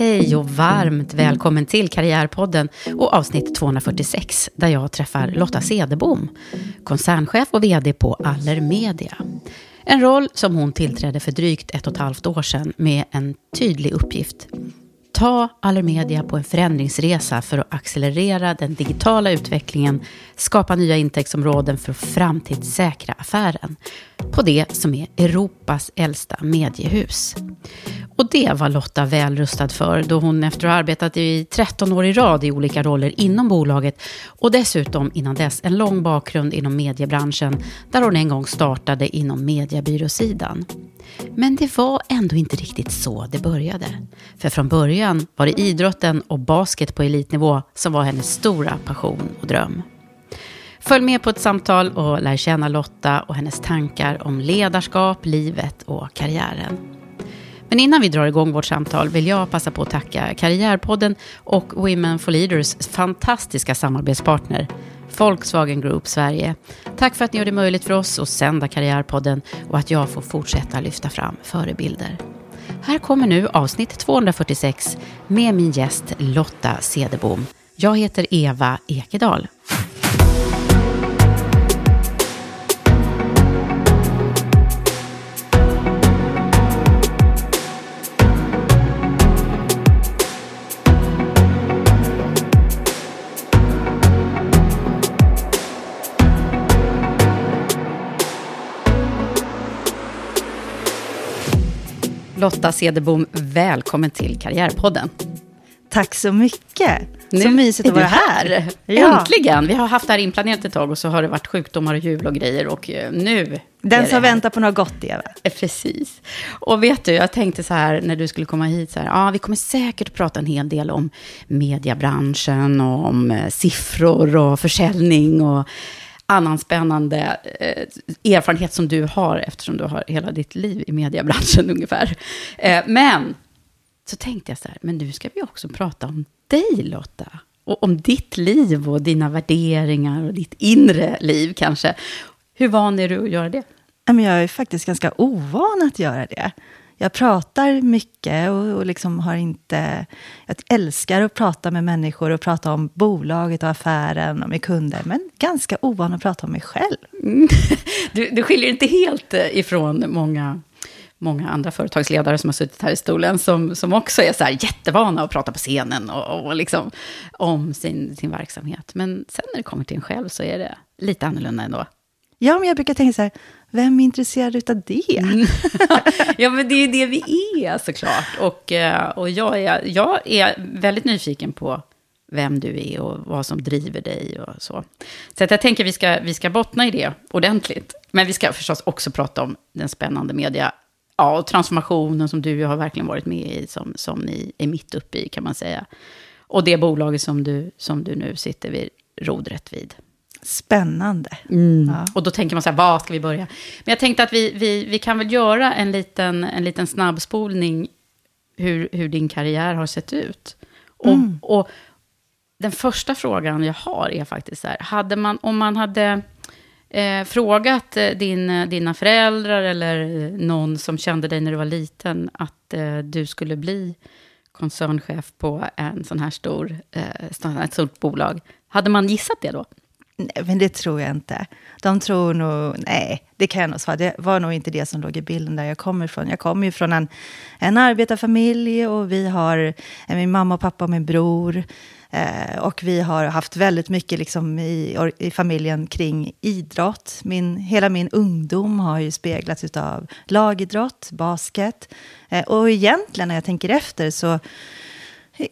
Hej och varmt välkommen till Karriärpodden och avsnitt 246 där jag träffar Lotta Cederbom, koncernchef och vd på Allermedia. En roll som hon tillträdde för drygt ett och ett halvt år sedan med en tydlig uppgift. Ta Allermedia på en förändringsresa för att accelerera den digitala utvecklingen, skapa nya intäktsområden för att framtidssäkra affären på det som är Europas äldsta mediehus. Och det var Lotta väl rustad för då hon efter att ha arbetat i 13 år i rad i olika roller inom bolaget och dessutom innan dess en lång bakgrund inom mediebranschen där hon en gång startade inom mediebyråsidan. Men det var ändå inte riktigt så det började. För från början var det idrotten och basket på elitnivå som var hennes stora passion och dröm. Följ med på ett samtal och lär känna Lotta och hennes tankar om ledarskap, livet och karriären. Men innan vi drar igång vårt samtal vill jag passa på att tacka Karriärpodden och Women for Leaders fantastiska samarbetspartner Volkswagen Group Sverige. Tack för att ni gör det möjligt för oss att sända Karriärpodden och att jag får fortsätta lyfta fram förebilder. Här kommer nu avsnitt 246 med min gäst Lotta Cederbom. Jag heter Eva Ekedal. Lotta Cederbom, välkommen till Karriärpodden. Tack så mycket. Nu så mysigt att vara här. här. Ja. Äntligen! Vi har haft det här inplanerat ett tag och så har det varit sjukdomar och jul och grejer och eh, nu... Den som väntar på något gott, Eva. Eh, precis. Och vet du, jag tänkte så här när du skulle komma hit, så här, ja, vi kommer säkert prata en hel del om mediebranschen och om eh, siffror och försäljning och annan spännande eh, erfarenhet som du har, eftersom du har hela ditt liv i mediebranschen ungefär. Eh, men så tänkte jag så här, men nu ska vi också prata om dig Lotta. Och om ditt liv och dina värderingar och ditt inre liv kanske. Hur van är du att göra det? Jag är faktiskt ganska ovan att göra det jag pratar mycket och, och liksom har inte... Jag älskar att prata med människor och prata om bolaget och affären och med kunder, men ganska ovan att prata om mig själv. Mm. Du, du skiljer inte helt eh, ifrån många många andra företagsledare som har suttit här i stolen, som, som också är så här jättevana att prata på scenen och, och liksom om sin, sin verksamhet. Men sen när det kommer till en själv så är det lite annorlunda ändå. Ja, men jag brukar tänka så här, vem är intresserad av det? Mm. ja, men det är det vi är såklart. Och, eh, och jag, är, jag är väldigt nyfiken på vem du är och vad som driver dig och så. Så jag tänker vi ska, vi ska bottna i det ordentligt. Men vi ska förstås också prata om den spännande media ja, och transformationen som du har verkligen varit med i, som, som ni är mitt uppe i kan man säga. Och det bolaget som du, som du nu sitter vid rodret vid. Spännande. Mm. Ja. Och då tänker man så här, var ska vi börja? Men jag tänkte att vi, vi, vi kan väl göra en liten, en liten snabbspolning hur, hur din karriär har sett ut. Och, mm. och den första frågan jag har är faktiskt så här, hade man, om man hade eh, frågat eh, din, dina föräldrar eller någon som kände dig när du var liten att eh, du skulle bli koncernchef på en sån här stor, eh, ett stort bolag, hade man gissat det då? Nej, men det tror jag inte. De tror nog, nej, det kan jag nog svara. Det var nog inte det som låg i bilden där jag kommer ifrån. Jag kommer ju från en, en arbetarfamilj och vi har eh, min mamma och pappa och min bror. Eh, och vi har haft väldigt mycket liksom i, i familjen kring idrott. Min, hela min ungdom har ju speglats av lagidrott, basket. Eh, och egentligen när jag tänker efter så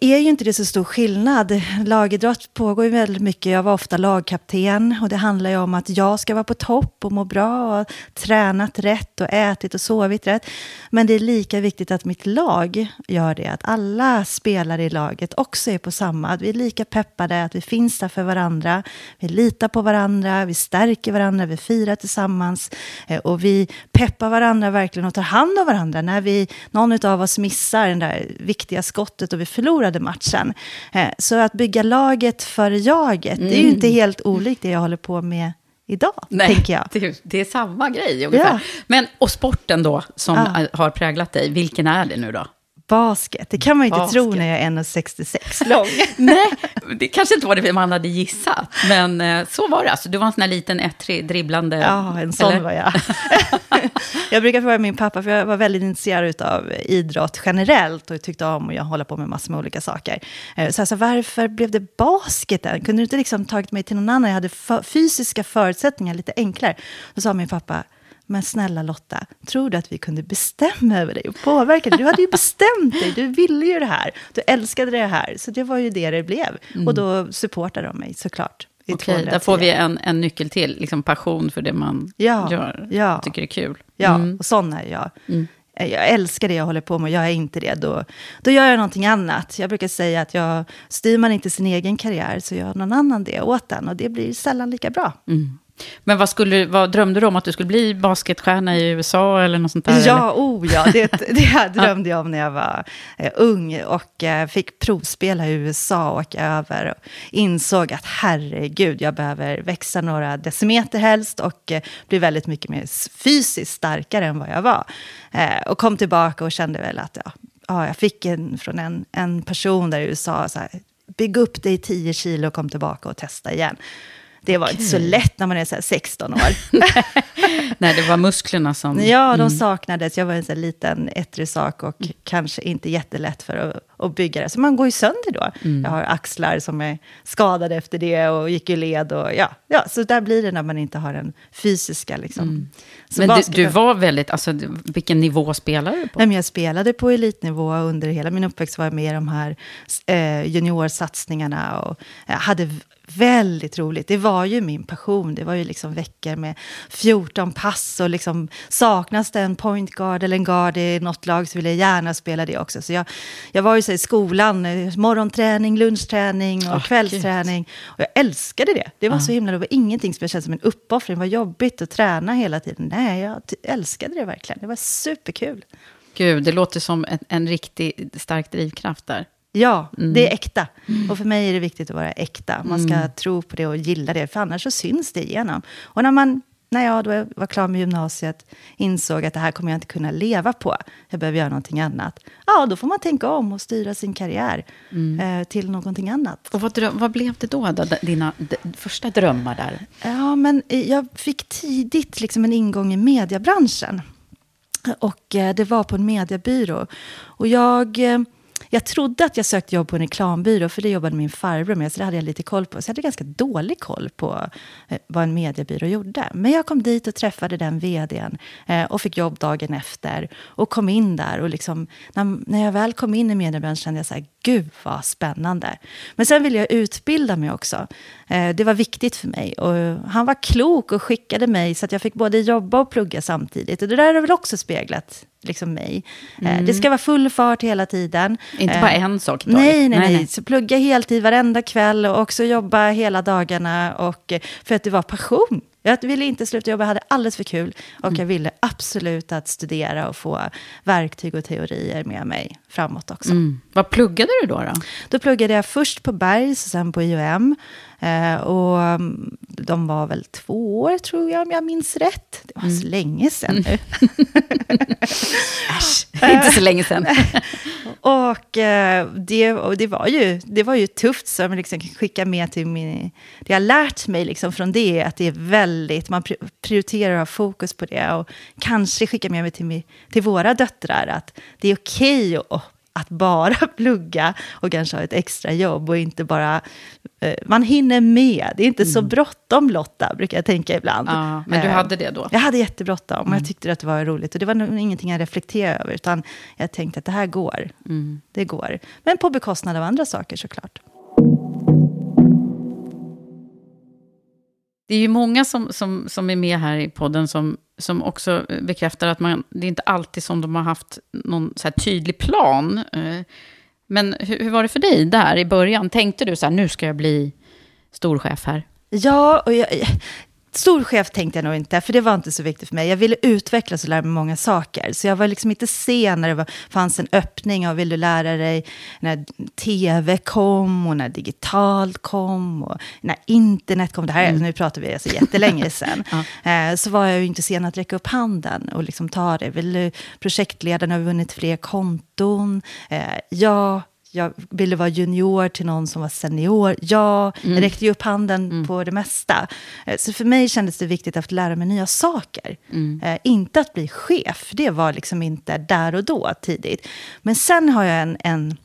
är ju inte det så stor skillnad. Lagidrott pågår ju väldigt mycket. Jag var ofta lagkapten och det handlar ju om att jag ska vara på topp och må bra och tränat rätt och ätit och sovit rätt. Men det är lika viktigt att mitt lag gör det, att alla spelare i laget också är på samma, att vi är lika peppade, att vi finns där för varandra, vi litar på varandra, vi stärker varandra, vi firar tillsammans eh, och vi peppar varandra verkligen och tar hand om varandra när vi, någon av oss missar det där viktiga skottet och vi förlorar förlorade matchen. Eh, så att bygga laget för jaget, mm. det är ju inte mm. helt olikt det jag håller på med idag, Nej, tänker jag. Det, det är samma grej ungefär. Ja. Men, och sporten då, som ja. har präglat dig, vilken är det nu då? Basket, det kan man ju inte Basket. tro när jag är 1,66 lång. Nej, det kanske inte var det man hade gissat. Men eh, så var det. Alltså, du var en sån här liten ettrig, dribblande... Ja, en sån eller? var jag. jag brukar fråga min pappa, för jag var väldigt intresserad av idrott generellt och tyckte om att hålla på med massor med olika saker. Eh, Så alltså, varför blev det basketen? Kunde du inte liksom tagit mig till någon annan? Jag hade fysiska förutsättningar lite enklare. Då sa min pappa, men snälla Lotta, tror du att vi kunde bestämma över dig och påverka dig? Du hade ju bestämt dig, du ville ju det här, du älskade det här. Så det var ju det det blev. Och då supportade de mig såklart. Okej, där 210. får vi en, en nyckel till. Liksom passion för det man Ja, gör. ja. Tycker det är kul. Ja, Mm. och sån är jag. Jag älskar det jag håller på med, jag är inte det, då, då gör jag någonting annat. Jag brukar säga att jag styr man inte sin egen karriär så gör någon annan det åt den och det blir sällan lika bra. Mm. Men vad, skulle, vad drömde du om? Att du skulle bli basketstjärna i USA eller något sånt där? eller? Ja, oh ja, det, det här drömde jag om när jag var eh, ung och eh, fick provspela i USA och åka över. Och insåg att herregud, jag behöver växa några decimeter helst och eh, bli väldigt mycket mer fysiskt starkare än vad jag var. Eh, och kom tillbaka och kände väl att ja, ja, jag fick en från en, en person där i USA, så här, bygg upp dig 10 kilo och kom tillbaka och testa igen. Det var inte så lätt när man är så här 16 år. Nej, det var musklerna som... Ja, de saknades. Jag var en här liten ettrig sak och kanske inte jättelätt för att, att bygga det. Så man går ju sönder då. Jag har axlar som är skadade efter det och gick i led. Och, ja, ja, så där blir det när man inte har den fysiska. Liksom. Så Men du, basket- du var väldigt... Alltså, du- vilken nivå spelade du på? Nej, men jag spelade på elitnivå under hela min uppväxt. var jag med i de här eh, juniorsatsningarna och jag hade väldigt roligt. Det var ju min passion. Det var ju liksom veckor med 14 pass och liksom saknas det en point guard eller en guard i något lag så vill jag gärna spela det också. Så jag, jag var ju så i skolan, eh, morgonträning, lunchträning och Åh, kvällsträning. Och jag älskade det. Det var så himla, det var ingenting som jag kände som en uppoffring. Det var jobbigt att träna hela tiden. Nej, jag älskade det verkligen. Det var superkul. Gud, det låter som en, en riktig stark drivkraft där. Ja, det är äkta. Och för mig är det viktigt att vara äkta. Man ska tro på det och gilla det, för annars så syns det igenom. Och när, man, när jag då var klar med gymnasiet insåg att det här kommer jag inte kunna leva på, jag behöver göra någonting annat. Ja, då får man tänka om och styra sin karriär eh, till någonting annat. Och vad, dröm, vad blev det då, då dina första drömmar där? Ja, men eh, jag fick tidigt liksom en ingång i mediebranschen. Och eh, det var på en mediebyrå. Och jag, eh, jag trodde att jag sökte jobb på en reklambyrå, för det jobbade min farbror med, så det hade jag lite koll på. Så jag hade ganska dålig koll på eh, vad en mediebyrå gjorde. Men jag kom dit och träffade den vdn eh, och fick jobb dagen efter. Och kom in där och liksom, när, när jag väl kom in i mediebranschen kände jag så här, gud vad spännande. Men sen ville jag utbilda mig också. Eh, det var viktigt för mig. Och han var klok och skickade mig så att jag fick både jobba och plugga samtidigt. Och det där har väl också speglat liksom mig. Eh, det ska vara full fart hela tiden. Inte Eh, bara en sak i Nej, nej, taget. nej, Så plugga heltid varenda kväll och också jobba hela dagarna. Och, eh, för att det var passion. Jag ville inte sluta jobba, jag hade alldeles för kul. Och Mm. jag ville absolut att studera och få verktyg och teorier med mig framåt också. Mm. Vad pluggade du då? då? Då pluggade jag först på Bergs och sen på IOM. Eh, och mm, de var väl två år, tror jag, om jag minns rätt. Det var Mm. så länge sedan nu. Äsch, inte så länge sedan. Och, eh, det, och det, var ju, det var ju tufft, så jag liksom kan skicka med till min... Det jag lärt mig liksom från det, att det är väldigt... Man pri- prioriterar och har fokus på det. Och kanske skicka med mig till, till våra döttrar, att det är okej att, att bara plugga och kanske ha ett extra jobb och inte bara... eh, Man hinner med. Det är inte så bråttom, Lotta, brukar jag tänka ibland. Mm. Ja, men du Eh, hade det då? jag hade jättebråttom och jag tyckte att det var roligt. Och det var nog ingenting jag reflekterade över, utan jag tänkte att det här går. Det går. Men på bekostnad av andra saker såklart. Det är ju många som, som, som är med här i podden som, som också eh, bekräftar att man, det är inte alltid som de har haft någon så här tydlig plan. Eh, men hur, hur var det för dig där i början? Tänkte du så här, nu ska jag bli storchef här? Ja, och jag, Stor chef tänkte jag nog inte, för det var inte så viktigt för mig. Jag ville utvecklas och lära mig många saker. Så jag var liksom inte sen när det var, fanns en öppning av vill du lära dig när tv kom och när digitalt kom och när internet kom. Det här, mm. Nu pratar vi alltså jättelänge sedan. ja. eh, så var jag ju inte sen att räcka upp handen och liksom ta det. Vill du, projektledaren har vunnit fler konton. Eh, ja, jag ville vara junior till någon som var senior. Jag mm. räckte ju upp handen mm. på det mesta. Eh, så för mig kändes det viktigt att lära mig nya saker. Mm. Eh, inte att bli chef, det var liksom inte där och då tidigt. Men sen har jag en, en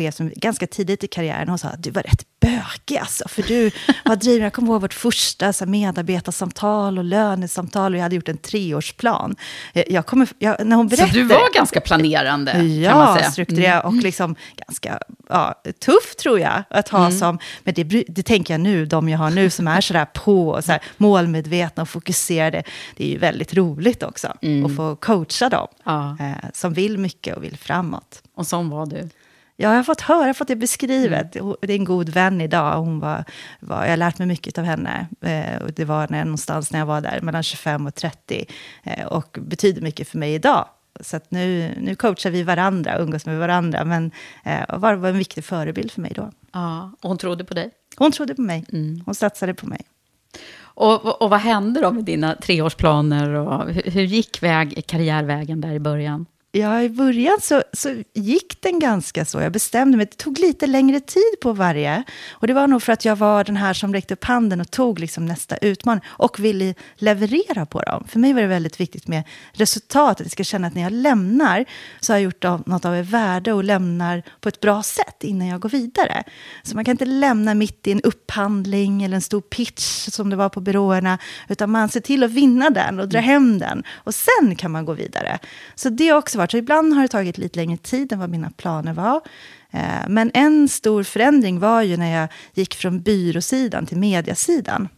chef som ganska tidigt i karriären hon sa att du var rätt bökig alltså. För du var driven, jag kommer ihåg vårt första så medarbetarsamtal och lönesamtal och jag hade gjort en treårsplan. Eh, jag kommer, jag, när hon berättade, så du var ganska planerande ja, kan man säga? strukturerad mm. och liksom ganska ja, tuff tror jag att ha mm. som, men det, det tänker jag nu, de jag har nu som är sådär på och så här, målmedvetna och fokuserade. Det är ju väldigt roligt också mm. att få coacha dem ja. eh, som vill mycket och vill framåt. Och sån var du? Ja, jag har fått höra, jag har fått det beskrivet. Mm. Det är en god vän idag. Hon var, var, jag har lärt mig mycket av henne. Eh, och det var när, någonstans när jag var där, mellan 25 och 30. Eh, och betyder mycket för mig idag. Så nu, nu coachar vi varandra, umgås med varandra. Men eh, var, var en viktig förebild för mig då. Ja, och hon trodde på dig? Hon trodde på mig. Mm. Hon satsade på mig. Och, och vad hände då med dina treårsplaner? Och hur, hur gick väg, karriärvägen där i början? Ja, i början så, så gick den ganska så. Jag bestämde mig. Det tog lite längre tid på varje. Och det var nog för att jag var den här som räckte upp handen och tog liksom nästa utmaning. Och ville leverera på dem. För mig var det väldigt viktigt med resultatet. Jag ska känna att när jag lämnar så har jag gjort något av värde och lämnar på ett bra sätt innan jag går vidare. Så man kan inte lämna mitt i en upphandling eller en stor pitch som det var på byråerna. Utan man ser till att vinna den och dra hem den. Och sen kan man gå vidare. Så det är också varit. Så ibland har det tagit lite längre tid än vad mina planer var. Eh, men en stor förändring var ju när jag gick från byråsidan till mediasidan.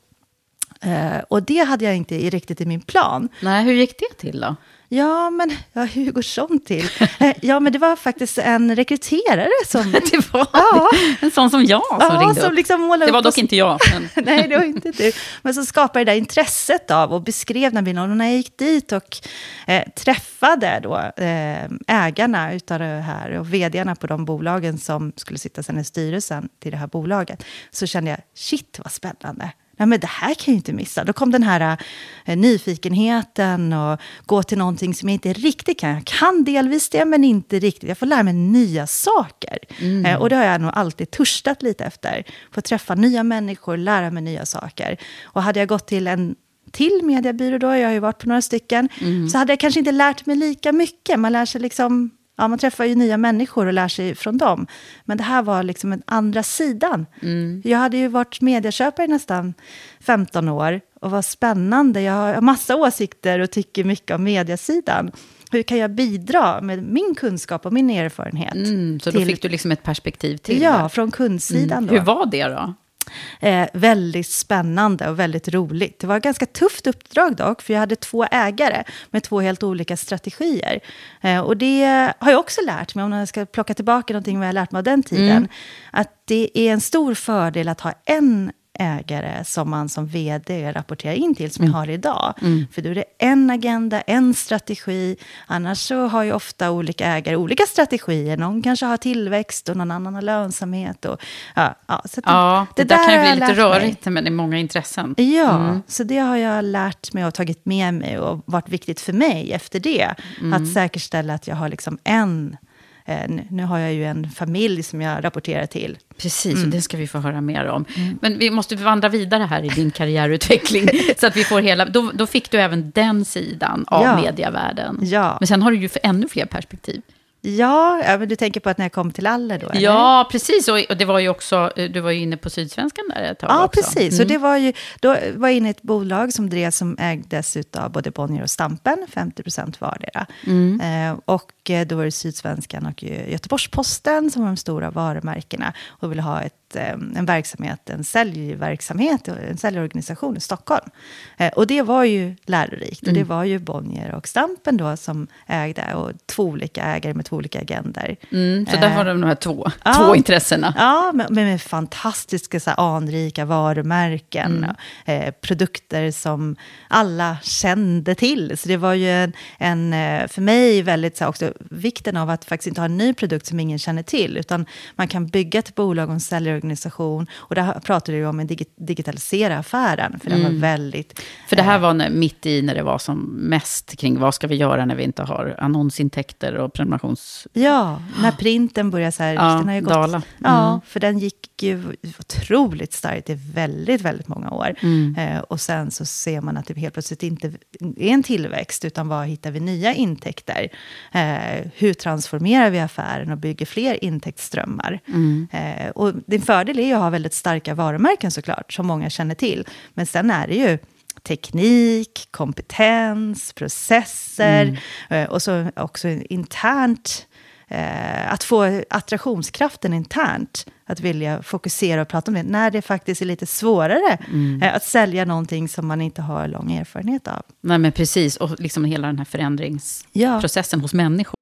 Eh, och det hade jag inte riktigt i min plan. Nej, hur gick det till då? Ja, men ja, hur går sånt till? Eh, ja, men det var faktiskt en rekryterare som... det var ja. en sån som jag som ja, ringde som upp. Liksom det var dock inte jag. Men... Nej, det var inte du. Men som skapade det där intresset av och beskrev den bilden. Och när jag gick dit och eh, träffade då, eh, ägarna utav det här och vdarna på de bolagen som skulle sitta sen i styrelsen till det här bolaget, så kände jag, shit vad spännande nej men det här kan jag ju inte missa. Då kom den här eh, nyfikenheten och gå till någonting som jag inte riktigt kan. Jag kan delvis det, men inte riktigt. Jag får lära mig nya saker. Mm. Eh, och det har jag nog alltid törstat lite efter. Få träffa nya människor, lära mig nya saker. Och hade jag gått till en till mediebyrå då, jag har ju varit på några stycken, mm. så hade jag kanske inte lärt mig lika mycket. Man lär sig liksom ja, man träffar ju nya människor och lär sig från dem. Men det här var liksom den andra sidan. Mm. Jag hade ju varit medieköpare i nästan 15 år och var spännande. Jag har massa åsikter och tycker mycket om mediesidan. Hur kan jag bidra med min kunskap och min erfarenhet? Mm, så då till... fick du liksom ett perspektiv till? Ja, från kundsidan. Mm. Hur var det då? Eh, väldigt spännande och väldigt roligt. Det var ett ganska tufft uppdrag dock, för jag hade två ägare med två helt olika strategier. Eh, och det har jag också lärt mig, om jag ska plocka tillbaka någonting vad jag lärt mig av den tiden, mm. att det är en stor fördel att ha en ägare som man som vd rapporterar in till, som mm. jag har idag. Mm. För då är det en agenda, en strategi. Annars så har ju ofta olika ägare olika strategier. Någon kanske har tillväxt och någon annan har lönsamhet. Och, ja, ja, så ja det, det, där, där kan ju bli lite rörigt, men det är många intressen. Ja, mm. så det har jag lärt mig och tagit med mig och varit viktigt för mig efter det. Mm. Att säkerställa att jag har liksom en nu har jag ju en familj som jag rapporterar till. Precis, mm. och det ska vi få höra mer om. Mm. Men vi måste vandra vidare här i din karriärutveckling. så att vi får hela, då, då fick du även den sidan av ja. medievärlden. Ja. Men sen har du ju för ännu fler perspektiv. Ja, men du tänker på att när jag kom till Aller då? Eller? Ja, precis. Och, det var ju också, eh, du var ju inne på Sydsvenskan där ett tag Ja, också. precis. Mm. Och det var ju, då var jag inne i ett bolag som drevs som ägdes av både Bonnier och Stampen, 50 procent vardera. Mm. Eh, och eh, då var det Sydsvenskan och Göteborgs-Posten som var de stora varumärkena och ville ha ett ett, eh, en verksamhet, en säljverksamhet, en säljorganisation i Stockholm. Eh, och det var ju lärorikt. Och det mm. var ju Bonnier och Stampen då som ägde, och två olika ägare med två olika agender. Mm, så där har de de här två, ja, två intressena. Ja, med, med fantastiska så här, anrika varumärken. Mm. Eh, produkter som alla kände till. Så det var ju en, en för mig väldigt så här, också vikten av att faktiskt inte ha en ny produkt som ingen känner till, utan man kan bygga ett bolag och en säljorganisation. Och där pratade du om att digitalisera affären, för mm. den var väldigt... För det här var när, mitt i när det var som mest kring vad ska vi göra när vi inte har annonsintäkter och prenumerations... Ja, när printen började så här... Ja, den har ju gått, dala. Mm. Ja, för den gick ju otroligt starkt i väldigt, väldigt många år. Mm. Eh, och sen så ser man att det helt plötsligt inte är en tillväxt, utan var hittar vi nya intäkter? Eh, hur transformerar vi affären och bygger fler intäktsströmmar? Mm. Eh, och din fördel är ju att ha väldigt starka varumärken såklart, som många känner till. Men sen är det ju teknik, kompetens, processer mm. Eh, och så också internt eh, att få attraktionskraften internt, att vilja fokusera och prata om det, när det faktiskt är lite svårare mm. eh, att sälja någonting som man inte har lång erfarenhet av. Nej, men precis, och liksom hela den här förändringsprocessen ja. hos människor.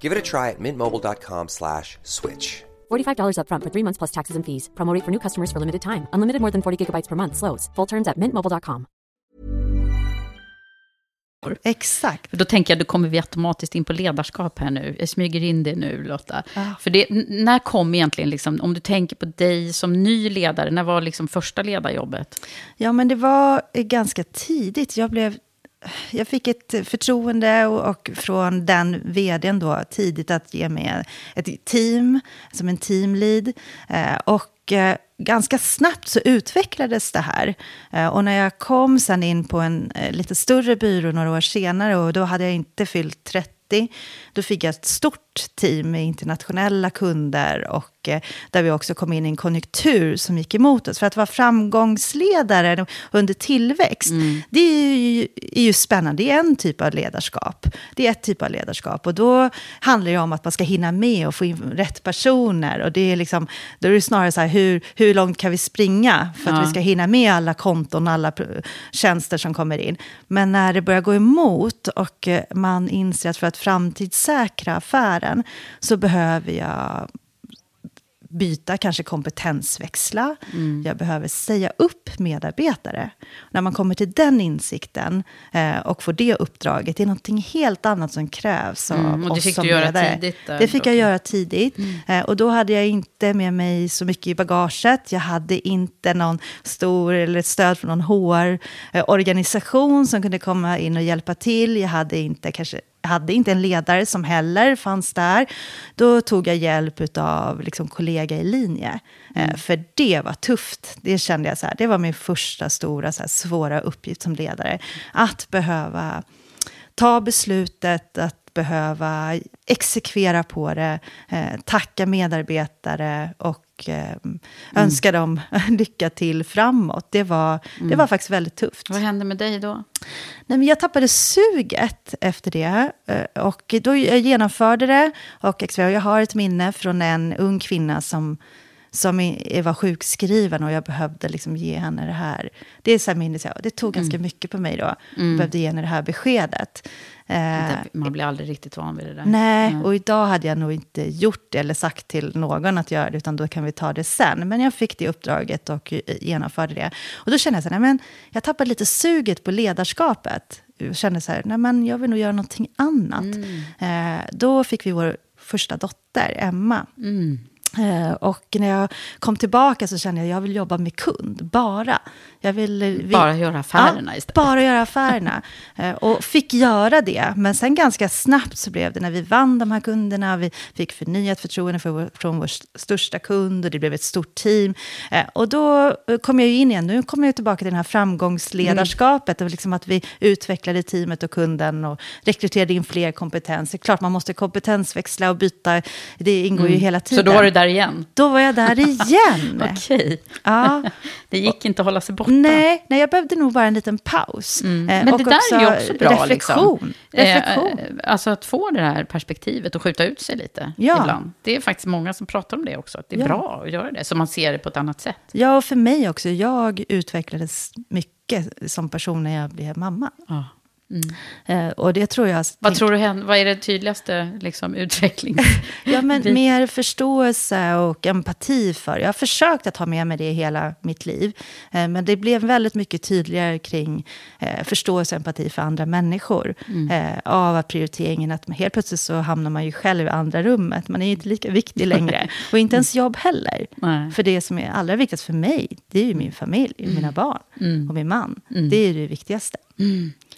Give it a try at mintmobile.com slash switch. $45 upfront for three months plus taxes and fees. Promo for new customers for limited time. Unlimited more than 40 gigabytes per month. Slows. Full terms at mintmobile.com. Exakt. Då tänker jag, då kommer vi automatiskt in på ledarskap här nu. Jag smyger in det nu, Lotta. Ah. För det, när kom egentligen, liksom, om du tänker på dig som ny ledare, när var liksom första ledarjobbet? Ja, men det var ganska tidigt. Jag blev jag fick ett förtroende och, och, från den vdn då tidigt att ge mig ett team, som en teamlead. Eh, och eh, ganska snabbt så utvecklades det här. Eh, och när jag kom sen in på en eh, lite större byrå några år senare och då hade jag inte fyllt 30 då fick jag ett stort team med internationella kunder och eh, där vi också kom in i en konjunktur som gick emot oss. För att vara framgångsledare under tillväxt, mm. det är ju, är ju, spännande. Det är en typ av ledarskap. Det är ett typ av ledarskap. Och då handlar det om att man ska hinna med och få in rätt personer. Och det är liksom, då är det snarare så här, hur, hur långt kan vi springa för att ja. vi ska hinna med alla konton, alla tjänster som kommer in. Men när det börjar gå emot och eh, man inser att för att framtidssäkra affären så behöver jag byta, kanske kompetensväxla. Mm. Jag behöver säga upp medarbetare. När man kommer till den insikten eh, och får det uppdraget, det är någonting helt annat som krävs av mm, och det fick du göra tidigt? Där, det fick jag göra tidigt. Mm. Eh, och då hade jag inte med mig så mycket i bagaget. Jag hade inte någon stor eller stöd från någon HR-organisation eh, som kunde komma in och hjälpa till. Jag hade inte kanske hade inte en ledare som heller fanns där. Då tog jag hjälp av liksom kollega i linje. Eh, mm. För det var tufft. Det kände jag så här, det var min första stora så här, svåra uppgift som ledare. Att behöva ta beslutet att behöva exekvera på det, eh, tacka medarbetare och eh, önska dem lycka till framåt. Det var, det var faktiskt väldigt tufft. Vad hände med dig då? Nej, men jag tappade suget efter det. eh, Och då jag genomförde det. Och jag har ett minne från en ung kvinna som, som var sjukskriven och jag behövde liksom ge henne det här. Det är så här minne, så jag- det tog ganska mycket på mig då. Jag behövde ge henne det här beskedet. Eh, Man blir aldrig riktigt van vid det där. Nej, och idag hade jag nog inte gjort det eller sagt till någon att göra det, utan då kan vi ta det sen. Men jag fick det uppdraget och eh, genomförde det. Och då kände jag så här, nej, men jag tappade lite suget på ledarskapet. Jag kände så här, nej men jag vill nog göra någonting annat. Eh, då fick vi vår första dotter, Emma. Eh, och när jag kom tillbaka så kände jag att jag vill jobba med kund, bara. Jag vill, eh, Bara göra affärerna ja, istället. Bara göra affärerna. Eh, och fick göra det. Men sen ganska snabbt så blev det när vi vann de här kunderna. Vi fick förnyat förtroende för vår, från vår största kund och det blev ett stort team. Eh, och då eh, kom jag ju in igen. Nu kommer jag tillbaka till det här framgångsledarskapet. Och liksom att vi utvecklade teamet och kunden och rekryterade in fler kompetenser. Klart man måste kompetensväxla och byta. Det ingår ju hela Så tiden. då var du där igen? Då var jag där igen. Okej. Ja. Det gick inte att hålla sig borta. Nej, nej, jag behövde nog bara en liten paus. Eh, Mm. Men och det där är ju också bra. reflektion. Liksom. reflektion. Eh, alltså att få det här perspektivet och skjuta ut sig lite Ja. ibland. Det är faktiskt många som pratar om det också. Att det är Ja. bra att göra det, så man ser det på ett annat sätt. Ja, och för mig också. Jag utvecklades mycket som person när jag blev mamma. Ja. Eh, och det tror jag... Vad tror du händer? Vad är det tydligaste liksom, utvecklings... Ja, men Vi- mer förståelse och empati för. Jag har försökt att ha med mig det hela mitt liv. Eh, men det blev väldigt mycket tydligare kring eh, förståelse och empati för andra människor. Mm. Av att prioriteringen att helt plötsligt så hamnar man ju själv i andra rummet. Man är inte lika viktig längre. Och inte ens jobb heller. Nej. För det som är allra viktigast för mig, det är ju min familj, Mm. mina barn och min man. Det är det viktigaste.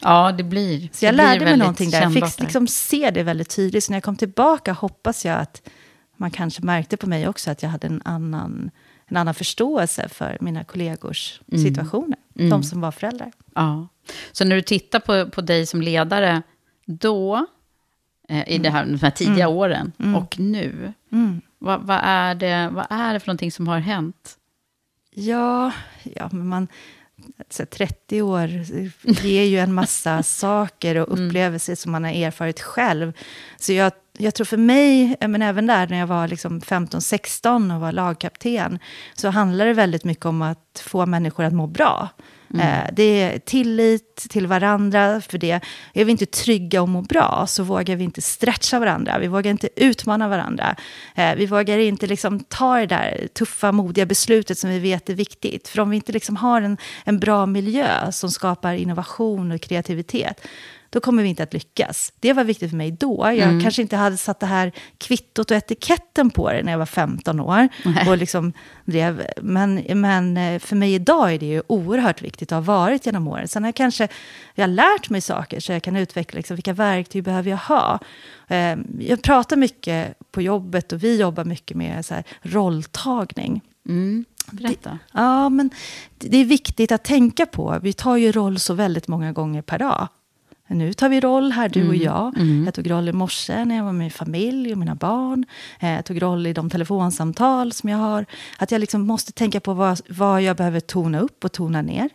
Ja, det blir Så jag det lärde mig någonting där. Jag fick liksom se det väldigt tydligt. Så när jag kom tillbaka hoppas jag att man kanske märkte på mig också att jag hade en annan, en annan förståelse för mina kollegors Mm. situationer. De som var föräldrar. Ja. Så när du tittar på, på dig som ledare, då, eh, i det här, de här tidiga åren, och nu, vad, vad, är det, vad är det för någonting som har hänt? Ja, ja men man, så 30 år ger ju en massa saker och upplevelser som man har erfarit själv. Så jag, jag tror för mig, men även där när jag var liksom 15-16 och var lagkapten, så handlar det väldigt mycket om att få människor att må bra. Mm. Eh, Det är tillit till varandra, för det är vi inte trygga och må bra så vågar vi inte stretcha varandra, vi vågar inte utmana varandra. Eh, Vi vågar inte liksom ta det där tuffa, modiga beslutet som vi vet är viktigt. För om vi inte liksom har en, en bra miljö som skapar innovation och kreativitet, då kommer vi inte att lyckas. Det var viktigt för mig då. Jag kanske inte hade satt det här kvittot och etiketten på det när jag var 15 år. Och liksom drev. Men, men eh, för mig idag är det ju oerhört viktigt att ha varit genom åren. Sen har jag kanske jag har lärt mig saker så jag kan utveckla liksom, vilka verktyg behöver jag ha. Eh, Jag pratar mycket på jobbet och vi jobbar mycket med så här, rolltagning. Berätta. Ja, men det det är viktigt att tänka på. Vi tar ju roll så väldigt många gånger per dag. Nu tar vi roll här, du och jag. Jag tog roll i morse när jag var med min familj och mina barn. Eh, Jag tog roll i de telefonsamtal som jag har. Att jag liksom måste tänka på vad, vad jag behöver tona upp och tona ner.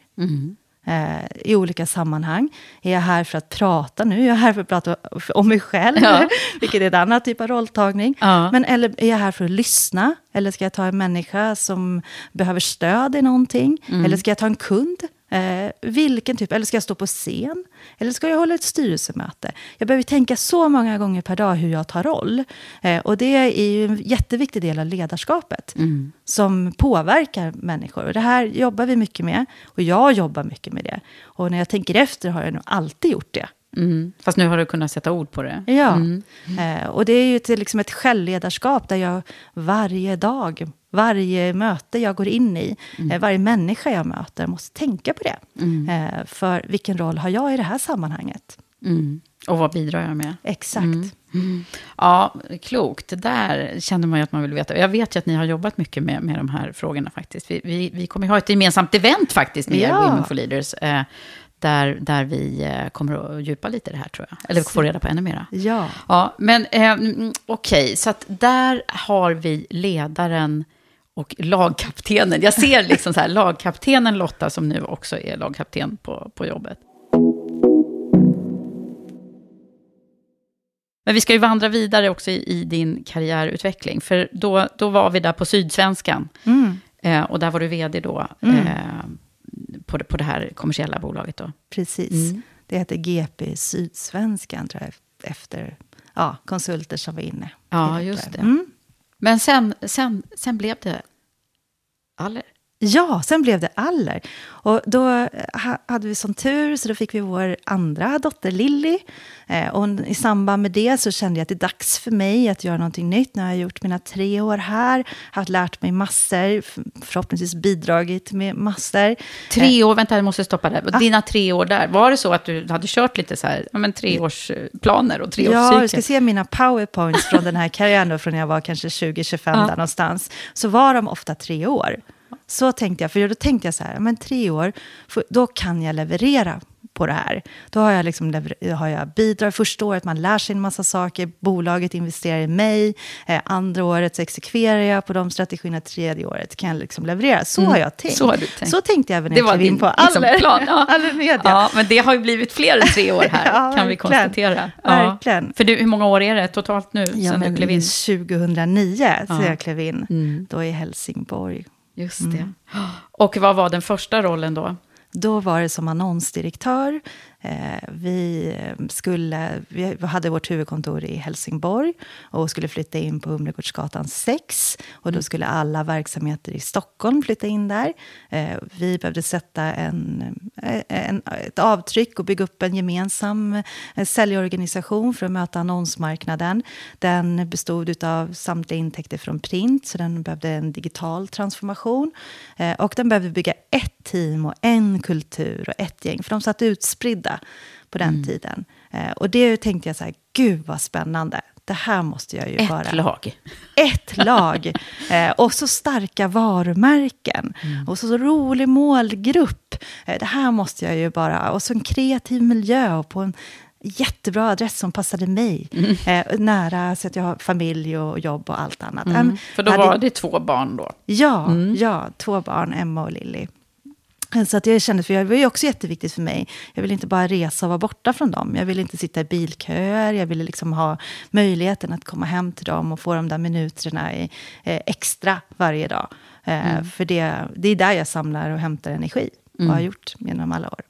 Eh, I olika sammanhang. Är jag här för att prata nu? Är jag här för att prata om mig själv? Ja. Vilket är en annan typ av rolltagning. Ja. Men eller är jag här för att lyssna? Eller ska jag ta en människa som behöver stöd i någonting? Eller ska jag ta en kund? Eh, vilken typ? Eller ska jag stå på scen? Eller ska jag hålla ett styrelsemöte? Jag behöver tänka så många gånger per dag hur jag tar roll. Eh, och det är ju en jätteviktig del av ledarskapet. Som påverkar människor. Och det här jobbar vi mycket med. Och jag jobbar mycket med det. Och när jag tänker efter har jag nog alltid gjort det. Mm. Fast nu har du kunnat sätta ord på det. Ja, Eh, och det är ju till liksom ett självledarskap där jag varje dag, varje möte jag går in i, eh, varje människa jag möter måste tänka på det. Eh, för vilken roll har jag i det här sammanhanget? Mm. Och vad bidrar jag med? Exakt. Ja, klokt. Det där känner man ju att man vill veta. Jag vet ju att ni har jobbat mycket med, med de här frågorna faktiskt. Vi, vi, vi kommer ju ha ett gemensamt event faktiskt med Ja. Women for Leaders. Eh, där, där vi kommer att djupa lite i det här tror jag. Eller få reda på ännu mera. Ja. Ja, men eh, mm, okej, så att där har vi ledaren och lagkaptenen. Jag ser liksom så här, lagkaptenen Lotta som nu också är lagkapten på, på jobbet. Men vi ska ju vandra vidare också i, i din karriärutveckling. För då, då var vi där på Sydsvenskan. Mm. Eh, och där var du vd då. Mm. Eh, på, det, på det här kommersiella bolaget då. Precis. Mm. Det heter GP Sydsvenskan, tror jag, efter ja, konsulter som var inne. Ja, just det. Mm. Men sen, sen, sen blev det Aller. Ja, sen blev det Aller. Och då eh, ha- hade vi sån tur, så då fick vi vår andra dotter Lilly. Eh, och i samband med det så kände jag att det är dags för mig att göra någonting nytt. Nu har jag gjort mina tre år här, haft lärt mig massor, förhoppningsvis bidragit med massor. Tre år, vänta jag måste stoppa där. Dina tre år där, var det så att du hade kört lite så här, ja men treårsplaner och Ja, treårscykel? du ska se mina powerpoints från den här karriären då, från när jag var kanske 20-25 där någonstans. Så var de ofta tre år. Så tänkte jag, för då tänkte jag så här, men tre år, då kan jag leverera på det här. Då har jag, liksom har jag bidrag första året, man lär sig en massa saker, bolaget investerar i mig, eh, andra året så exekverar jag på de strategierna, tredje året kan jag liksom leverera. Så har jag tänkt. så har du tänkt. Så tänkte jag även när jag klev in på liksom, Aller. plan. Ja. Aller Media. Ja, men det har ju blivit fler än tre år här, Ja, kan vi konstatera. Ja. Verkligen. För du, hur många år är det totalt nu Ja, sen du klev in? 2009, så Ja. jag klev in, Mm. då i Helsingborg. Just Mm. det. Och vad var den första rollen då? Då var det som annonsdirektör. Eh, vi, eh, skulle, vi hade vårt huvudkontor i Helsingborg och skulle flytta in på Humlegårdsgatan 6. Och då skulle alla verksamheter i Stockholm flytta in där. Eh, vi behövde sätta en, eh, en, ett avtryck och bygga upp en gemensam eh, säljorganisation för att möta annonsmarknaden. Den bestod av samtliga intäkter från print, så den behövde en digital transformation. Eh, och den behövde bygga ett team och en kultur och ett gäng, för de satt utspridda på den tiden. Eh, och det tänkte jag så här, gud vad spännande. Det här måste jag ju Ett bara lag. ett lag. Eh, och så starka varumärken. Och så, så rolig målgrupp. Eh, det här måste jag ju bara... Och så en kreativ miljö och på en jättebra adress som passade mig. Eh, nära så att jag har familj och jobb och allt annat. Em, För då hade- var det två barn då. Ja, ja, två barn, Emma och Lilly. Så att jag kände, för det var ju också jätteviktigt för mig. Jag ville inte bara resa och vara borta från dem. Jag ville inte sitta i bilköer. Jag ville liksom ha möjligheten att komma hem till dem och få de där minuterna i, eh, extra varje dag. Eh, För det, det är där jag samlar och hämtar energi. Och har gjort genom alla år.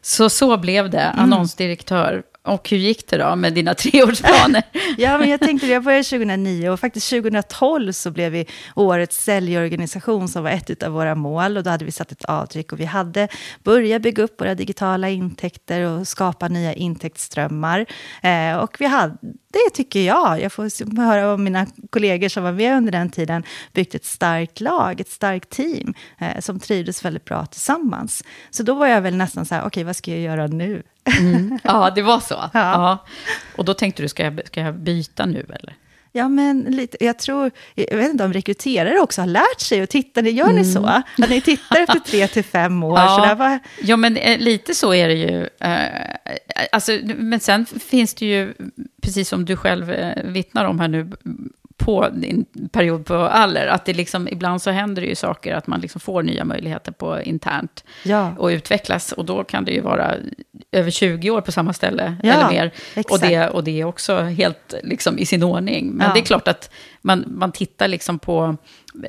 Så så blev det, Mm. annonsdirektör. Och hur gick det då med dina treårsplaner? Ja, men jag tänkte det. Jag började 2009 och faktiskt 2012 så blev vi årets säljorganisation som var ett av våra mål. Och då hade vi satt ett avtryck och vi hade börjat bygga upp våra digitala intäkter och skapa nya intäktsströmmar. Eh, och vi hade, det tycker jag, jag får höra om mina kollegor som var med under den tiden, byggt ett starkt lag, ett starkt team eh, som trivdes väldigt bra tillsammans. Så då var jag väl nästan så här, okej, vad ska jag göra nu? ja, det var så. Ja. Ja. Och då tänkte du, ska jag, ska jag byta nu eller? Ja, men lite, jag tror, jag vet inte om rekryterare också har lärt sig att titta, gör ni så? Att ni tittar efter tre till fem år? Så där var, ja, men eh, lite så är det ju. Eh, alltså, men sen finns det ju, precis som du själv eh, vittnar om här nu, på din period på Aller, att det liksom, ibland så händer det ju saker, att man liksom får nya möjligheter på internt Ja. och utvecklas. Och då kan det ju vara över 20 år på samma ställe Ja, eller mer. Och det, och det är också helt liksom, i sin ordning. Men Ja. det är klart att man, man tittar liksom på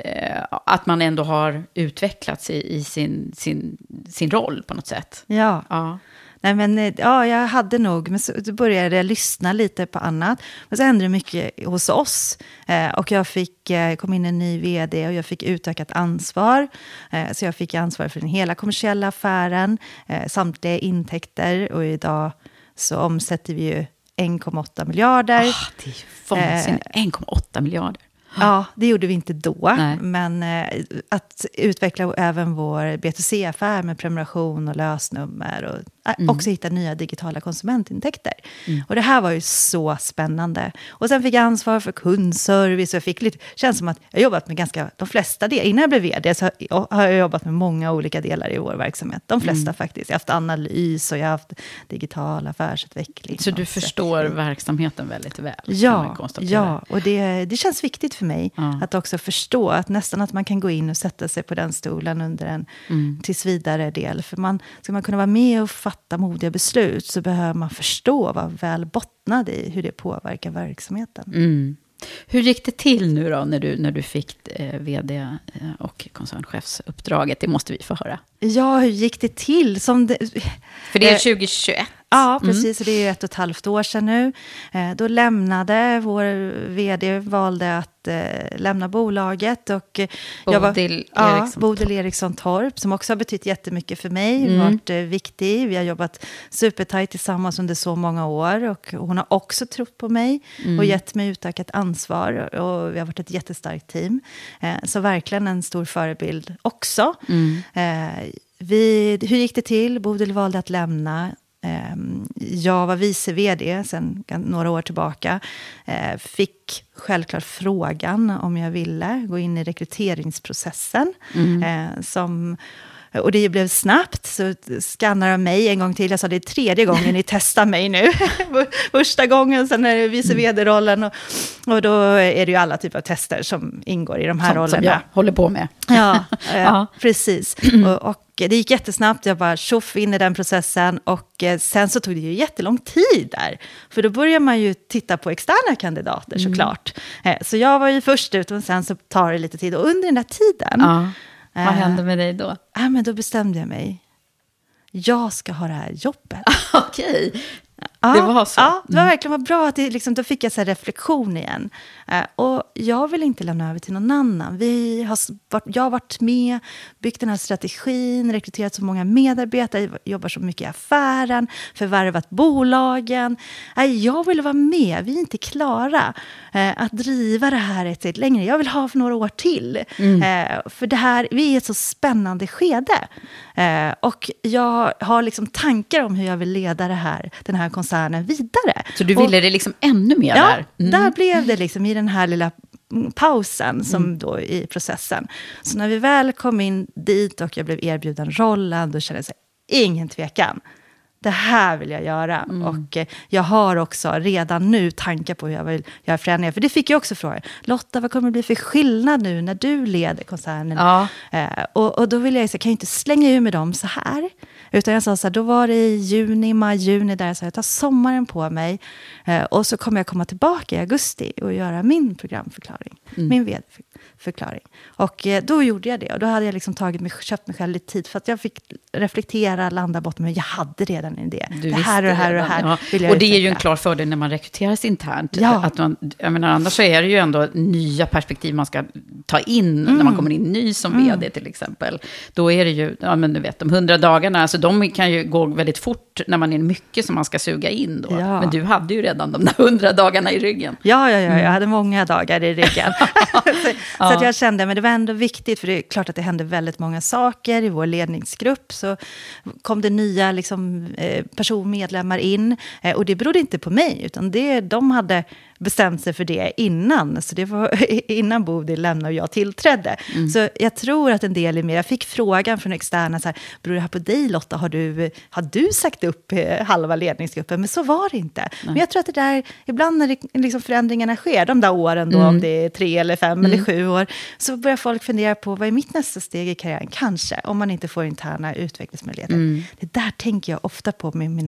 eh, att man ändå har utvecklats i, i sin, sin, sin roll på något sätt. ja. Ja. Nej, men, eh, ja, jag hade nog, men så började jag lyssna lite på annat. Men så hände det mycket hos oss. Eh, och jag fick, eh, kom in en ny vd och jag fick utökat ansvar. Så jag fick ansvar för den hela kommersiella affären, samtliga intäkter. Och idag så omsätter vi ju 1,8 miljarder. Ah, det är ju vansinnigt. 1,8 miljarder. Ja, det gjorde vi inte då. Nej. Men eh, att utveckla även vår B2C-affär med prenumeration och lösnummer. Och eh, Mm. också hitta nya digitala konsumentintäkter. Och det här var ju så spännande. Och sen fick jag ansvar för kundservice. Och jag fick lite, känns som att jag har jobbat med ganska, de flesta delar. Innan jag blev vd så har jag jobbat med många olika delar i vår verksamhet. De flesta Mm. faktiskt. Jag har haft analys och jag har haft digital affärsutveckling. Så du förstår verksamheten väldigt väl? Ja, ja, och det, det känns viktigt för mig Ja. att också förstå att nästan att man kan gå in och sätta sig på den stolen under en Mm. tills vidare del. För man, ska man kunna vara med och fatta modiga beslut så behöver man förstå, vara väl bottnad i hur det påverkar verksamheten. Mm. Hur gick det till nu då när du, när du fick eh, vd eh, och koncernchefsuppdraget? Det måste vi få höra. Ja, hur gick det till? Som det, För det är Eh, 2021. Ja, precis. Och det är ett och ett halvt år sedan nu. Eh, då lämnade vår vd, valde att eh, lämna bolaget. Och, eh, jag var- Bodil ja, Eriksson Bodil Eriksson Torp, som också har betytt jättemycket för mig. Mm. Varit viktig. Vi har jobbat supertajt tillsammans under så många år. Och hon har också trott på mig Mm. och gett mig utökat ansvar. Och vi har varit ett jättestarkt team. Så verkligen en stor förebild också. Mm. Vi, hur gick det till? Bodil valde att lämna. Eh, Jag var vice vd sedan några år tillbaka. Eh, Fick självklart frågan om jag ville gå in i rekryteringsprocessen. Eh, Som, och det blev snabbt, så skannade de mig en gång till. Jag sa det är tredje gången ni testar mig nu. Första gången, sen är det vice vd-rollen. Och, och då är det ju alla typer av tester som ingår i de här Sånt rollerna. som jag håller på med. Ja, eh, precis. Och, och det gick jättesnabbt, jag bara tjoff in i den processen. Och eh, sen så tog det ju jättelång tid där. För då börjar man ju titta på externa kandidater såklart. Eh, Så jag var ju först ut, och sen så tar det lite tid. Och under den där tiden, Ja. Vad Eh. hände med dig då? ja, men då bestämde jag mig. Jag ska ha det här jobbet. Okej, Ja, det var så. Ja, det var verkligen vad bra. Att det, liksom, då fick jag så reflektion igen. Eh, och jag vill inte lämna över till någon annan. Vi har, varit, jag har varit med, byggt den här strategin, rekryterat så många medarbetare, jobbar så mycket i affären, förvärvat bolagen. Nej, jag vill vara med. Vi är inte klara eh, att driva det här ett steg längre. Jag vill ha för några år till. Eh, för det här, vi är i ett så spännande skede. Eh, och jag har liksom tankar om hur jag vill leda det här, den här koncernen vidare. Så du Och- ville det liksom ännu mer Ja, där? Mm. där blev det liksom i den här lilla pausen som då i processen. Så när vi väl kom in dit och jag blev erbjuden rollen, då kände jag så här, ingen tvekan. Det här vill jag göra. Och eh, jag har också redan nu tankar på hur jag vill göra förändringar. För det fick jag också frågor. Lotta, vad kommer det bli för skillnad nu när du leder koncernen? Ja. Eh, och, och då vill jag säga, kan jag inte slänga ur med dem så här. Utan jag sa så här, då var det i juni, maj, juni där jag sa, jag tar sommaren på mig. Eh, och så kommer jag komma tillbaka i augusti och göra min programförklaring. Min vd-förklaring. Och eh, då gjorde jag det. Och då hade jag liksom tagit mig, köpt mig själv lite tid. För att jag fick reflektera, landa bort. Men jag hade redan en idé. Du det här och det här och det här ja. vill jag Och det är ju en utveckla. klar fördel när man rekryteras internt. Ja. Att man, jag menar, annars så är det ju ändå nya perspektiv man ska ta in när Mm. man kommer in ny som vd till exempel. Då är det ju, ja men du vet, de hundra dagarna, alltså de kan ju gå väldigt fort när man är mycket som man ska suga in då. Ja. Men du hade ju redan de där hundra dagarna i ryggen. Ja, ja, ja, jag hade många dagar i ryggen. så så att jag kände, men det var ändå viktigt, för det är klart att det hände väldigt många saker i vår ledningsgrupp. Så kom det nya liksom, eh, personmedlemmar in. Eh, och det berodde inte på mig, utan det, de hade bestämt sig för det innan. Så det var innan Bodil lämnade och jag tillträdde. Så jag tror att en del är mer, jag fick frågan från externa, så här, beror det här på dig Lotta? Har du, har du sagt upp eh, halva ledningsgruppen? Men så var det inte. Men jag tror att det där, ibland när det, liksom förändringarna sker, de där åren då, om det är tre eller fem eller sju år, så börjar folk fundera på, vad är mitt nästa steg i karriären? Kanske, om man inte får interna utvecklingsmöjligheter. Det där tänker jag ofta på med min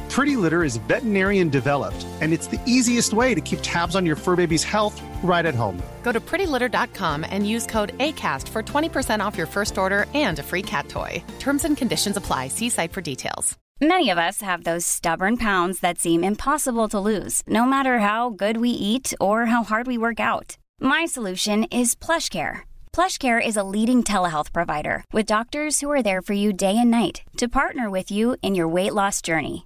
Pretty Litter is veterinarian developed, and it's the easiest way to keep tabs on your fur baby's health right at home. Go to prettylitter.com and use code ACAST for 20% off your first order and a free cat toy. Terms and conditions apply. See site for details. Many of us have those stubborn pounds that seem impossible to lose, no matter how good we eat or how hard we work out. My solution is plush PlushCare. PlushCare is a leading telehealth provider with doctors who are there for you day and night to partner with you in your weight loss journey.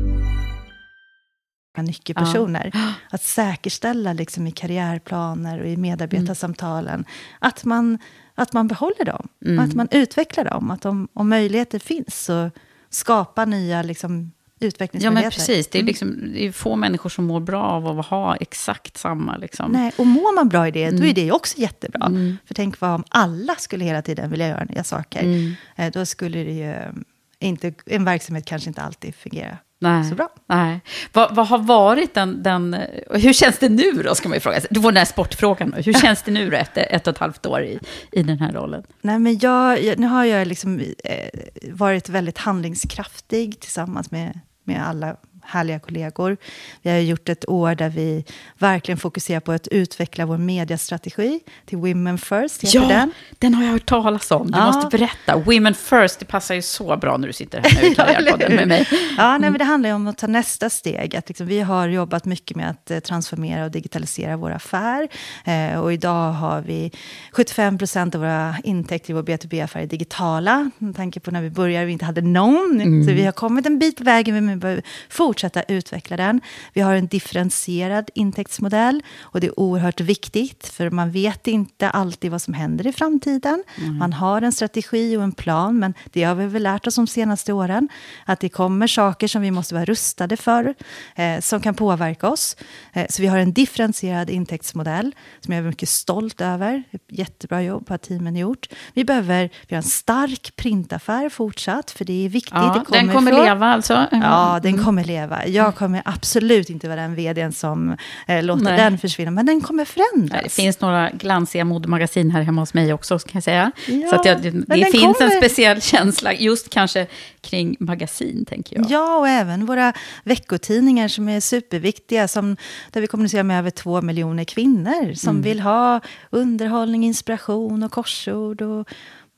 Nyckelpersoner. Att säkerställa liksom i karriärplaner och i medarbetarsamtalen att, man, att man behåller dem, att man utvecklar dem. Att om, om möjligheter finns så skapa nya liksom, Ja, utvecklingsmöjligheter. men precis. Det är, Mm. liksom, det är få människor som mår bra av att ha exakt samma. Liksom. Nej, och mår man bra i det, Mm. då är det ju också jättebra. För tänk vad om alla skulle hela tiden vilja göra nya saker. Mm. Eh, Då skulle det ju eh, inte, en verksamhet kanske inte alltid fungera Nej. så bra. Nej. Vad, vad har varit den, den... Hur känns det nu då, ska man ju fråga. Du får den här sportfrågan. Hur känns det nu då, efter ett och ett halvt år i, i den här rollen? Nej, men jag, jag, nu har jag liksom, eh, varit väldigt handlingskraftig tillsammans med, med alla härliga kollegor. Vi har gjort ett år där vi verkligen fokuserar på att utveckla vår mediastrategi till Women First, heter Ja, den. den har jag hört talas om. Du Ja. måste berätta. Women first, det passar ju så bra när du sitter här nu i Karriärpodden med mig. Ja, nej, men det handlar ju om att ta nästa steg. Att liksom, vi har jobbat mycket med att eh, transformera och digitalisera vår affär. Eh, och idag har vi 75 procent av våra intäkter i vår B2B-affär är digitala. Med tanke på när vi började vi inte hade någon. Så vi har kommit en bit på vägen, men vi behöver fortsätta utveckla den. Vi har en differentierad intäktsmodell. Och det är oerhört viktigt, för man vet inte alltid vad som händer i framtiden. Man har en strategi och en plan, men det har vi väl lärt oss de senaste åren. Att det kommer saker som vi måste vara rustade för, eh, som kan påverka oss. Eh, så vi har en differentierad intäktsmodell, som jag är mycket stolt över. Jättebra jobb har teamen gjort. Vi behöver vi har en stark printaffär fortsatt, för det är viktigt. Ja, det den kommer ifrån- leva alltså? Ja, den kommer leva. Jag kommer absolut inte vara den vdn som eh, låter Nej. den försvinna, men den kommer förändras. Nej, Det finns några glansiga modemagasin här hemma hos mig också, kan jag säga. Ja, så jag, det det finns en kommer- speciell känsla, just kanske kring magasin, tänker jag. Ja, och även våra veckotidningar som är superviktiga, som, där vi kommunicerar med över två miljoner kvinnor som Mm. vill ha underhållning, inspiration och korsord och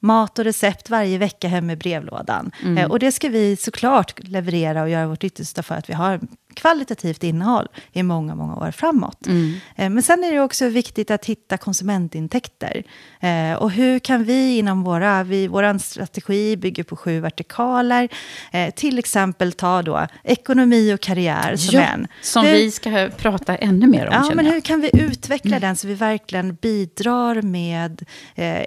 mat och recept varje vecka hem i brevlådan. Mm. Eh, och det ska vi såklart leverera och göra vårt yttersta för att vi har kvalitativt innehåll i många, många år framåt. Mm. Eh, Men sen är det också viktigt att hitta konsumentintäkter. Eh, Och hur kan vi inom våra, vi, vår strategi bygger på sju vertikaler. Till exempel ta då ekonomi och karriär som Ja, en. som Hur- vi ska prata ännu mer om, Ja, men. Mm. hur kan vi utveckla den så vi verkligen bidrar med... Eh,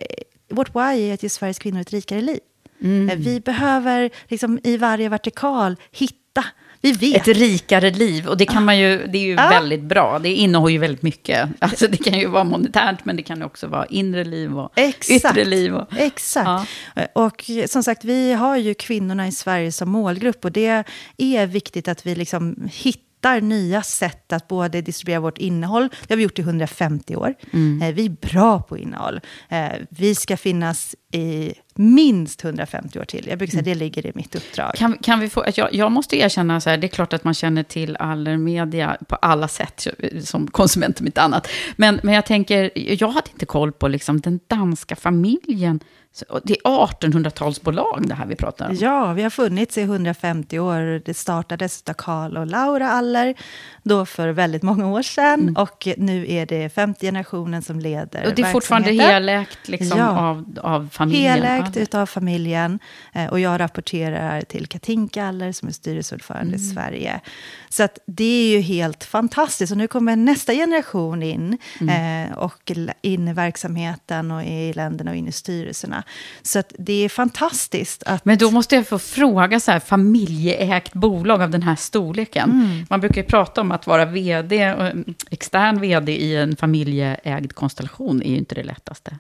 vårt why är att ge Sveriges kvinnor ett rikare liv. Mm. Eh, vi behöver liksom, i varje vertikal hitta Vi vet. Ett rikare liv. Och det kan man ju, det är ju Ja. väldigt bra. Det innehåller ju väldigt mycket. Alltså det kan ju vara monetärt, men det kan också vara inre liv och Exakt. yttre liv. Och, Exakt. Och som sagt, vi har ju kvinnorna i Sverige som målgrupp och det är viktigt att vi liksom hittar nya sätt att både distribuera vårt innehåll, det har vi gjort i 150 år. Eh, Vi är bra på innehåll. Eh, Vi ska finnas i minst 150 år till. Jag brukar säga att det ligger i mitt uppdrag. Kan, kan vi få, jag, jag måste erkänna, så här, det är klart att man känner till Allermedia på alla sätt, som konsument om inte annat. Men, men jag tänker, jag hade inte koll på liksom, den danska familjen. Så- Det är 1800-talsbolag det här vi pratar om. Ja, vi har funnits i 150 år. Det startades av Karl och Laura Aller då för väldigt många år sedan. Mm. Och nu är det femte generationen som leder Och det är fortfarande helägt liksom, Ja. av, av familjen. Helägt utav familjen. Eh, Och jag rapporterar till Katinka Aller som är styrelseordförande i Mm. Sverige. Så att det är ju helt fantastiskt. Och nu kommer nästa generation in. Mm. eh, Och in i verksamheten och i länderna och in i styrelserna. Så det är fantastiskt att... Men då måste jag få fråga, så här, familjeägt bolag av den här storleken. Mm. Man brukar ju prata om att vara vd, mm, extern vd i en familjeägd konstellation är ju inte det lättaste.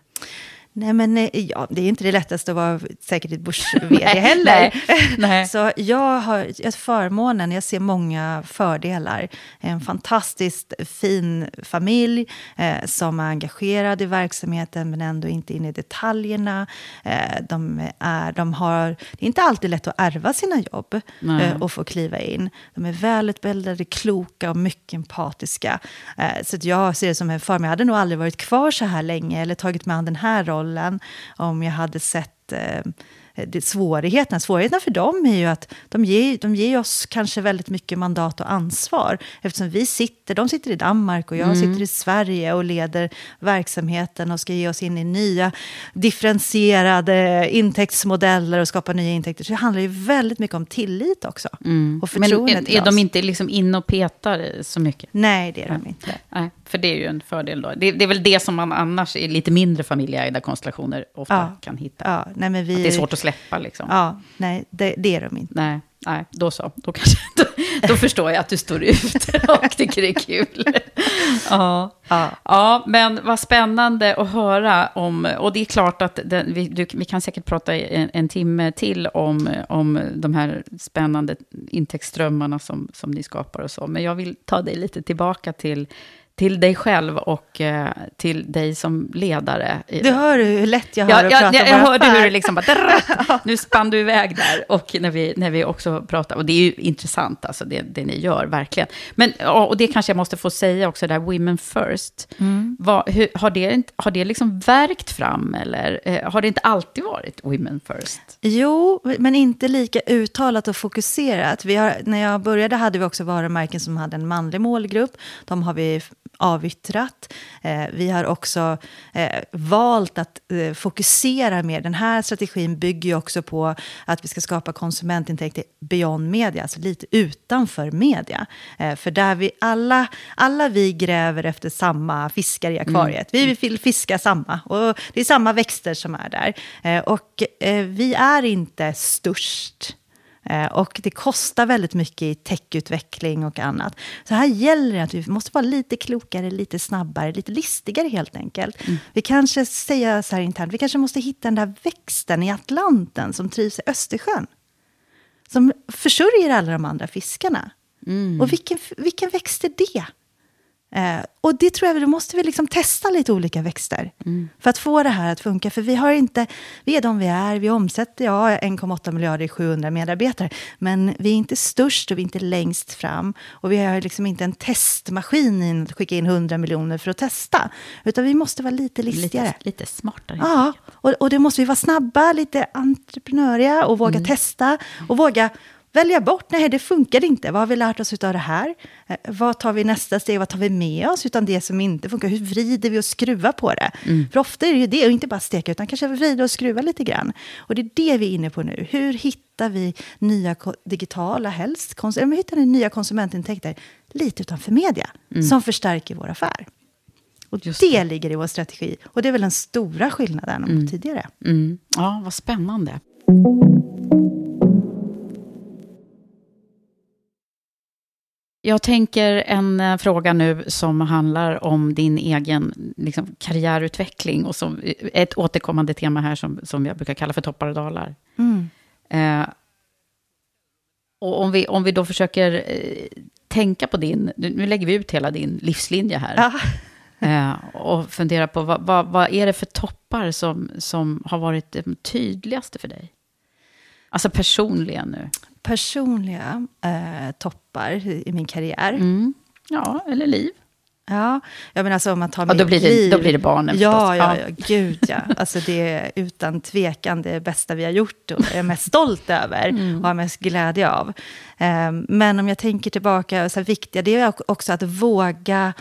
Nej, men eh, ja, det är inte det lättaste att vara säkert ett börs-vd heller. nej, nej. Så jag har jag förmånen, jag ser många fördelar. En fantastiskt fin familj eh, som är engagerad i verksamheten men ändå inte inne i detaljerna. Eh, de är, de har, det är inte alltid lätt att ärva sina jobb eh, och få kliva in. De är välutbildade, kloka och mycket empatiska. Eh, så jag ser det som en förmån. Jag hade nog aldrig varit kvar så här länge eller tagit mig an den här rollen om jag hade sett eh, det, svårigheterna. Svårigheterna för dem är ju att de ger, de ger oss kanske väldigt mycket mandat och ansvar. Eftersom vi sitter, de sitter i Danmark och jag sitter i Sverige och leder verksamheten och ska ge oss in i nya differentierade intäktsmodeller och skapa nya intäkter. Så det handlar ju väldigt mycket om tillit också. Och Men förtroende är, till är de inte liksom in och petar så mycket? Nej, det är de inte. Nej, för det är ju en fördel då. Det, det är väl det som man annars i lite mindre familjeägda konstellationer ofta Ja. kan hitta. Ja, nej, men vi, Att det är svårt att släppa liksom. Ja, nej, det, det är de inte. Nej, nej, då så. Då, kanske, då, då förstår jag att du står ut och tycker det är kul. Ja. Ja. ja, men vad spännande att höra om. Och det är klart att den, vi, du, vi kan säkert prata en, en timme till om, om de här spännande intäktsströmmarna som, som ni skapar och så. Men jag vill ta dig lite tillbaka till, till dig själv och eh, till dig som ledare. Du hör hur lätt jag har Ja, att jag, prata jag, jag hörde hur det liksom bara... drrrt. Nu spann du iväg där. Och när vi, när vi också pratar... Och det är ju intressant, alltså, det, det ni gör, verkligen. Men, ja, och det kanske jag måste få säga också, där Women First. Mm. Vad, hur, har det, har det liksom verkt fram, eller eh, har det inte alltid varit Women First? Jo, men inte lika uttalat och fokuserat. Vi har, när jag började hade vi också varumärken som hade en manlig målgrupp. De har vi avyttrat. Eh, vi har också eh, valt att eh, fokusera mer. Den här strategin bygger ju också på att vi ska skapa konsumentintäkter beyond media, alltså lite utanför media. För där vi alla, alla vi gräver efter samma fiskar i akvariet. Vi vill fiska samma och det är samma växter som är där. Och vi är inte störst. Eh, Och det kostar väldigt mycket i techutveckling och annat. Så här gäller det att vi måste vara lite klokare, lite snabbare, lite listigare helt enkelt. Vi kanske säger så här internt, vi kanske måste hitta den där växten i Atlanten som trivs i Östersjön. Som försörjer alla de andra fiskarna. Och vilken, vilken växt är det? Eh, och det tror jag, då måste vi liksom testa lite olika växter. För att få det här att funka. För vi har inte, vi är de vi är, vi omsätter ja, 1,8 miljarder i 700 medarbetare. Men vi är inte störst och vi är inte längst fram. Och vi har liksom inte en testmaskin in att skicka in 100 miljoner för att testa. Utan vi måste vara lite listigare. Lite, lite smartare. Ja, och, och det måste vi vara snabba, lite entreprenöriga och våga testa. Och våga välja bort, nej det funkar inte. Vad har vi lärt oss av det här? Eh, vad tar vi nästa steg, vad tar vi med oss utan det som inte funkar? Hur vrider vi och skruvar på det? För ofta är det ju det, och inte bara steka, utan kanske vrida och skruva lite grann. Och det är det vi är inne på nu. Hur hittar vi nya digitala, helst, kons- eller hur hittar ni nya konsumentintäkter lite utanför media, som förstärker vår affär? Och Just det, ligger i vår strategi. Och det är väl den stora skillnaden mot tidigare. Mm. Ja, vad spännande. Jag tänker en eh, fråga nu som handlar om din egen liksom, karriärutveckling och som ett återkommande tema här som, som jag brukar kalla för toppar och dalar. Mm. Eh, och om vi, om vi då försöker eh, tänka på din, nu lägger vi ut hela din livslinje här. Eh, och fundera på vad, vad, vad är det för toppar som, som har varit det tydligaste för dig? Alltså personligen nu. Personliga eh, toppar i min karriär. Mm. Ja, eller liv. Ja, jag menar alltså om man tar Ja, mitt då blir det- liv. då blir det barnen ja, förstås. ja, Ja. ja, gud ja. Alltså det är utan tvekan det bästa vi har gjort och är mest stolt över Mm. och har mest glädje av. Ehm, men om jag tänker tillbaka, så här, viktiga, det är också att våga,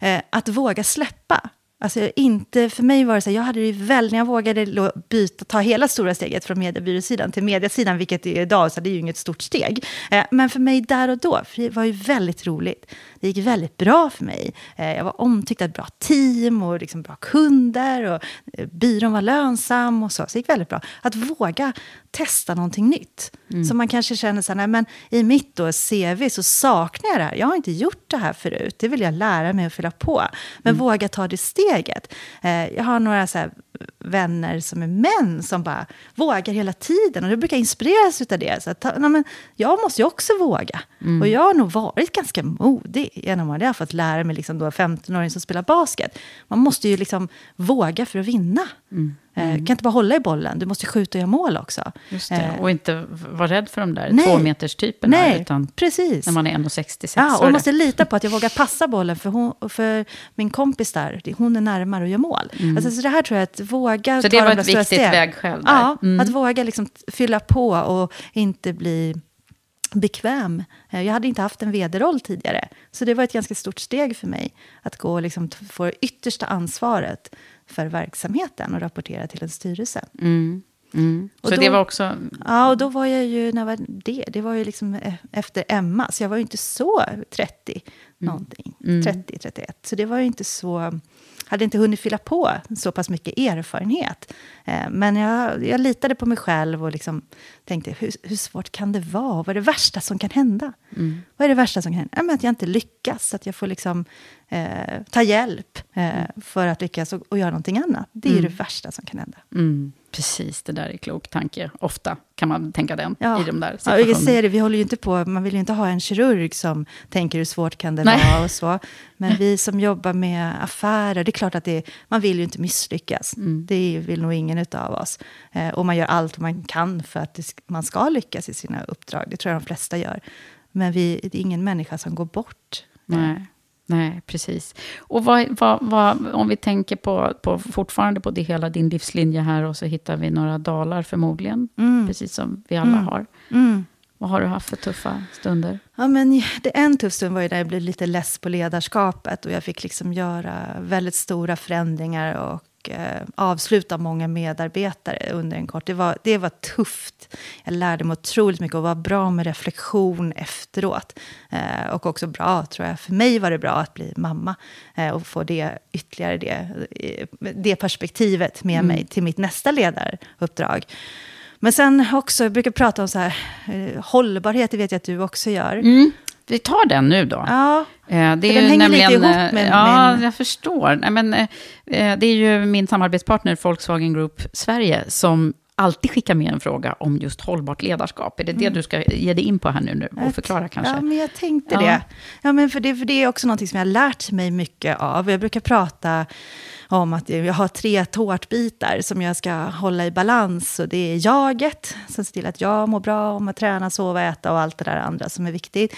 eh, att våga släppa. Alltså inte, för mig var det så här, jag hade det ju väl, när jag vågade byta, ta hela stora steget från mediebyråsidan till mediasidan, vilket det är idag, så det är ju inget stort steg. Eh, men för mig där och då, för det var ju väldigt roligt. Det gick väldigt bra för mig. Eh, jag var omtyckt av ett bra team och liksom bra kunder och eh, byrån var lönsam och så. Så det gick väldigt bra. Att våga testa någonting nytt. Så man kanske känner så här, nej men i mitt då CV så saknar jag det här. Jag har inte gjort det här förut. Det vill jag lära mig att fylla på. Men våga ta det steget. Eh, jag har några så här vänner som är män som bara vågar hela tiden. Och jag brukar inspireras av det. Så att, nej, men jag måste ju också våga. Och jag har nog varit ganska modig genom att jag har fått lära mig, liksom då 15-åring som spelar basket. Man måste ju liksom våga för att vinna. Eh, Du kan inte bara hålla i bollen, du måste skjuta och göra mål också. Just det. Eh, Och inte vara rädd för de där nej. tvåmeterstyperna. Nej, Utan precis. när man är 1,66. Ja, och är måste det. lita på att jag vågar passa bollen för, hon, för min kompis där. det- Hon är närmare och gör mål. Alltså, så det här tror jag, att våga Mm. Så ta det var ett viktigt vägskäl där. Ja, Mm. att våga liksom fylla på och inte bli bekväm. Eh, Jag hade inte haft en vd-roll tidigare. Så det var ett ganska stort steg för mig. Att gå och liksom få det yttersta ansvaret för verksamheten och rapportera till en styrelse. Mm. Mm. Så då- det var också... Ja, och då var jag ju, när var det? Det var ju liksom e- efter Emma, så jag var ju inte så 30 någonting. 30, 31. Så det var ju inte så, hade inte hunnit fylla på så pass mycket erfarenhet. Eh, Men jag, jag litade på mig själv och liksom tänkte, hur, hur svårt kan det vara? Vad är det värsta som kan hända? Vad är det värsta som kan hända? Ja, att jag inte lyckas, att jag får liksom, eh, ta hjälp eh, för att lyckas och, och göra någonting annat. Det är ju det värsta som kan hända. Mm, precis, det där är klok tanke. Ofta kan man tänka den i de där Ja, situationerna. jag säger det, vi håller ju inte på, man vill ju inte ha en kirurg som tänker hur svårt kan det Nej. vara och så. Men vi som jobbar med affärer, det är klart att det, man vill ju inte misslyckas. Mm. Det vill nog ingen av oss. Eh, och man gör allt man kan för att det, man ska lyckas i sina uppdrag. Det tror jag de flesta gör. Men vi, det är ingen människa som går bort. Nej, nej precis. Och vad, vad, vad, om vi tänker på, på, fortfarande på det hela din livslinje här och så hittar vi några dalar förmodligen, precis som vi alla har. Mm. Vad har du haft för tuffa stunder? Ja, men det en tuff stund var ju när jag blev lite less på ledarskapet och jag fick liksom göra väldigt stora förändringar och eh, avsluta många medarbetare under en kort... Det var, det var tufft. Jag lärde mig otroligt mycket och var bra med reflektion efteråt. Eh, och också bra, tror jag. För mig var det bra att bli mamma eh, och få det ytterligare det, eh, det perspektivet med mig till mitt nästa ledaruppdrag. Men sen också, jag brukar prata om så här, eh, hållbarhet, det vet jag att du också gör. Mm. Vi tar den nu då. Ja, Eh, Det är den ju hänger lite nämligen, ihop med- eh, Ja, med- jag förstår. Nej, men, eh, det är ju min samarbetspartner Volkswagen Group Sverige som alltid skickar med en fråga om just hållbart ledarskap. Är det det du ska ge dig in på här nu, nu och förklara kanske? Ja, men jag tänkte Ja. det. Ja, men för det. För det är också något som jag har lärt mig mycket av. Jag brukar prata om att jag har tre tårtbitar som jag ska hålla i balans. Och det är jaget, som ser till att jag mår bra om att träna, sova, äta och allt det där andra som är viktigt.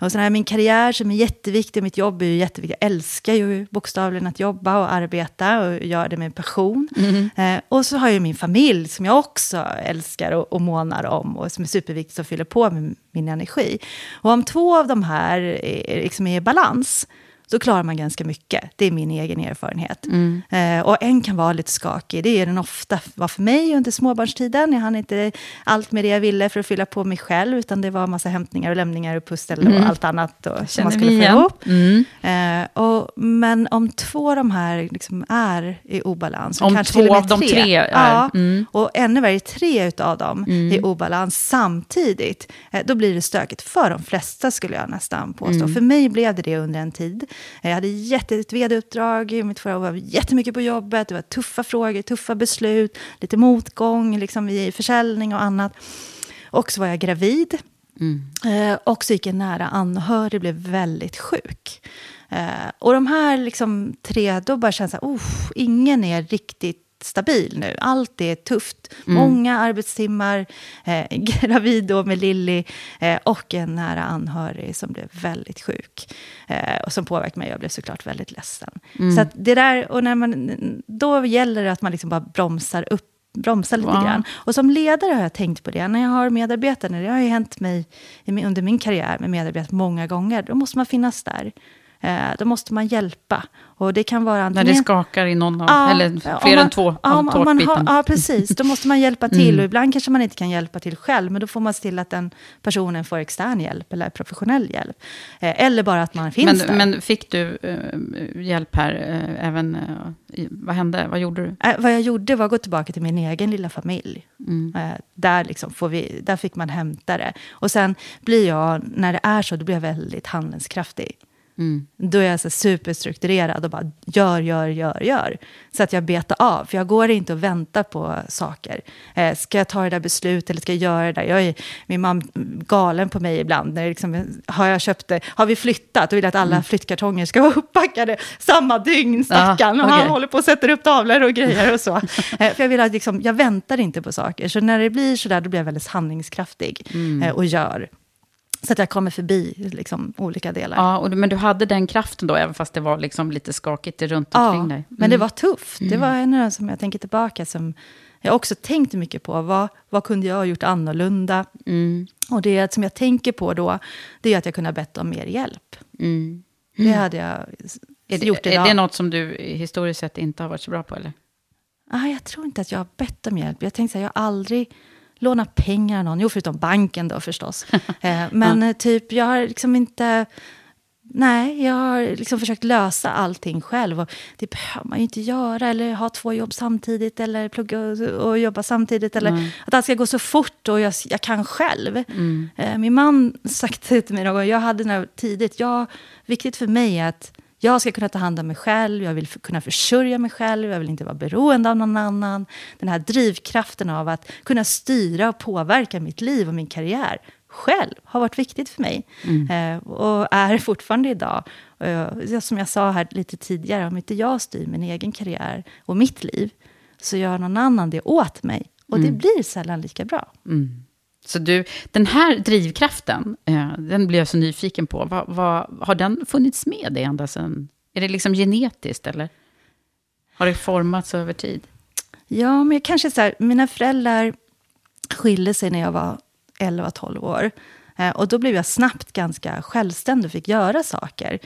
Och sen har jag min karriär som är jätteviktig, och mitt jobb är ju jätteviktigt. Jag älskar ju bokstavligen att jobba och arbeta och gör det med passion. Eh, och så har jag min familj som jag också älskar och, och månar om och som är superviktigt och fyller på med min energi. Och om två av de här är, liksom är i balans så klarar man ganska mycket. Det är min egen erfarenhet. Mm. Eh, och en kan vara lite skakig. Det är den ofta var för mig under småbarnstiden. Jag hann inte allt med det jag ville för att fylla på mig själv, utan det var massa hämtningar och lämningar och pussel och allt annat då, som man skulle få ihop. Mm. Eh, och, men om två av de här liksom är i obalans, Om kanske två till och med av de tre är- ja, mm. och ännu värre, tre av dem i obalans samtidigt, eh, då blir det stökigt för de flesta skulle jag nästan påstå. För mig blev det det under en tid. Jag hade jätte, ett vd-uppdrag, i mitt förra år var jättemycket på jobbet, det var tuffa frågor, tuffa beslut, lite motgång liksom i försäljning och annat. Och så var jag gravid. Eh, och så gick en nära anhörig, blev väldigt sjuk. Eh, och de här liksom tre, då bara känns det oh, ingen är riktigt stabil nu. Allt är tufft. Många arbetstimmar, eh, gravid då med Lilly eh, och en nära anhörig som blev väldigt sjuk. Eh, och som påverkade mig. Jag blev såklart väldigt ledsen. Så att det där, och när man, då gäller det att man liksom bara bromsar upp bromsa lite Ja. grann. Och som ledare har jag tänkt på det. När jag har medarbetare, det har ju hänt mig under min karriär med medarbetare många gånger, då måste man finnas där. Eh, då måste man hjälpa. Och det kan vara När antingen... det skakar i någon av, Ja, eller om fler man- än två ja, av om man har. Ja, precis. Då måste man hjälpa till. Och ibland kanske man inte kan hjälpa till själv, men då får man se till att den personen får extern hjälp eller professionell hjälp. Eh, eller bara att man finns där. Men, men fick du eh, hjälp här eh, även? eh, vad hände? Vad gjorde du? Eh, vad jag gjorde var att gå tillbaka till min egen lilla familj. Mm. Där, liksom får vi, där fick man hämta det. Och sen blir jag, när det är så, då blir jag väldigt handlingskraftig. Mm. Då är jag så superstrukturerad och bara gör, gör, gör, gör. Så att jag betar av. För jag går inte och väntar på saker. Eh, ska jag ta det där beslutet eller ska jag göra det där? Jag är, min mamma galen på mig ibland. När liksom, har, jag köpt det, har vi flyttat och vill att alla flyttkartonger ska vara uppackade samma dygn, stackarn. Och han håller på och sätter upp tavlor och grejer och så. Eh, för jag vill att liksom, jag väntar inte på saker. Så när det blir så där, då blir jag väldigt handlingskraftig eh, och gör. Så att jag kommer förbi liksom, olika delar. Ja, och, men du hade den kraften då, även fast det var liksom lite skakigt runt omkring dig? men det var tufft. Det var en av de som jag tänker tillbaka som jag också tänkte mycket på. Vad, vad kunde jag ha gjort annorlunda? Mm. Och det som jag tänker på då, det är att jag kunde ha bett om mer hjälp. Mm. Det hade jag Är, gjort det, idag. är det något som du historiskt sett inte har varit så bra på? Eller? Ah, jag tror inte att jag har bett om hjälp. Jag tänkte här, jag aldrig lånat pengar av någon. Jo, förutom banken då förstås. eh, men eh, typ, jag har liksom inte... Nej, jag har liksom försökt lösa allting själv. Och det behöver man ju inte göra. Eller ha två jobb samtidigt. Eller plugga och, och jobba samtidigt. Eller att allt ska gå så fort och jag, jag kan själv. Eh, min man sagt det till mig någon gång. Jag hade här tidigt. Jag, viktigt för mig är att jag ska kunna ta hand om mig själv, jag vill kunna försörja mig själv, jag vill inte vara beroende av någon annan. Den här drivkraften av att kunna styra och påverka mitt liv och min karriär själv har varit viktigt för mig. Eh, och är fortfarande idag. Eh, som jag sa här lite tidigare, om inte jag styr min egen karriär och mitt liv, så gör någon annan det åt mig. Och det blir sällan lika bra. Så du, den här drivkraften, eh, den blir jag så nyfiken på. Vad, vad, har den funnits med dig ända sedan? Är det liksom genetiskt eller? Har det formats över tid? Ja, men jag kanske så här, mina föräldrar skilde sig när jag var 11-12 år. Eh, och då blev jag snabbt ganska självständig och fick göra saker.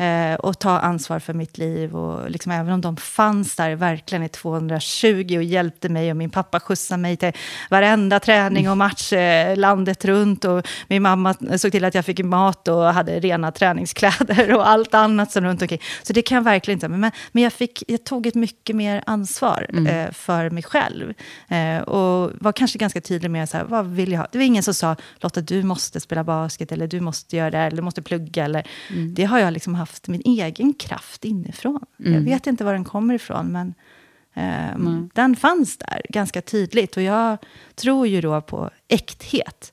Eh, och ta ansvar för mitt liv. Och liksom, även om de fanns där verkligen i 220 och hjälpte mig och min pappa skjutsade mig till varenda träning och match eh, landet runt. Och min mamma såg till att jag fick mat och hade rena träningskläder och allt annat som runt omkring. Så det kan jag verkligen inte. Men, men jag, fick, jag tog ett mycket mer ansvar eh, för mig själv. Eh, och var kanske ganska tydlig med så här, vad vill jag ha. Det var ingen som sa Lotta, du måste spela basket eller du måste göra det här, eller du måste plugga. Eller, Det har jag liksom haft min egen kraft inifrån. Jag vet inte var den kommer ifrån, men ehm, den fanns där ganska tydligt. Och jag tror ju då på äkthet.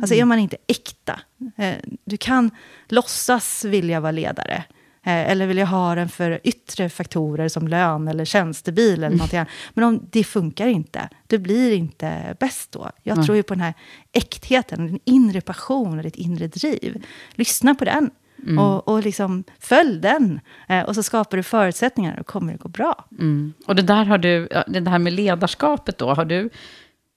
Alltså är man inte äkta, eh, du kan låtsas vilja vara ledare. Eh, eller vill jag ha den för yttre faktorer som lön eller tjänstebil eller något annat. Men om det funkar inte, du blir inte bäst då. Jag tror ju på den här äktheten, din inre passion och ditt inre driv. Lyssna på den. Och, och liksom följ den. Eh, och så skapar du förutsättningar och kommer det gå bra. Mm. Och det där har du, ja, det här med ledarskapet då, har du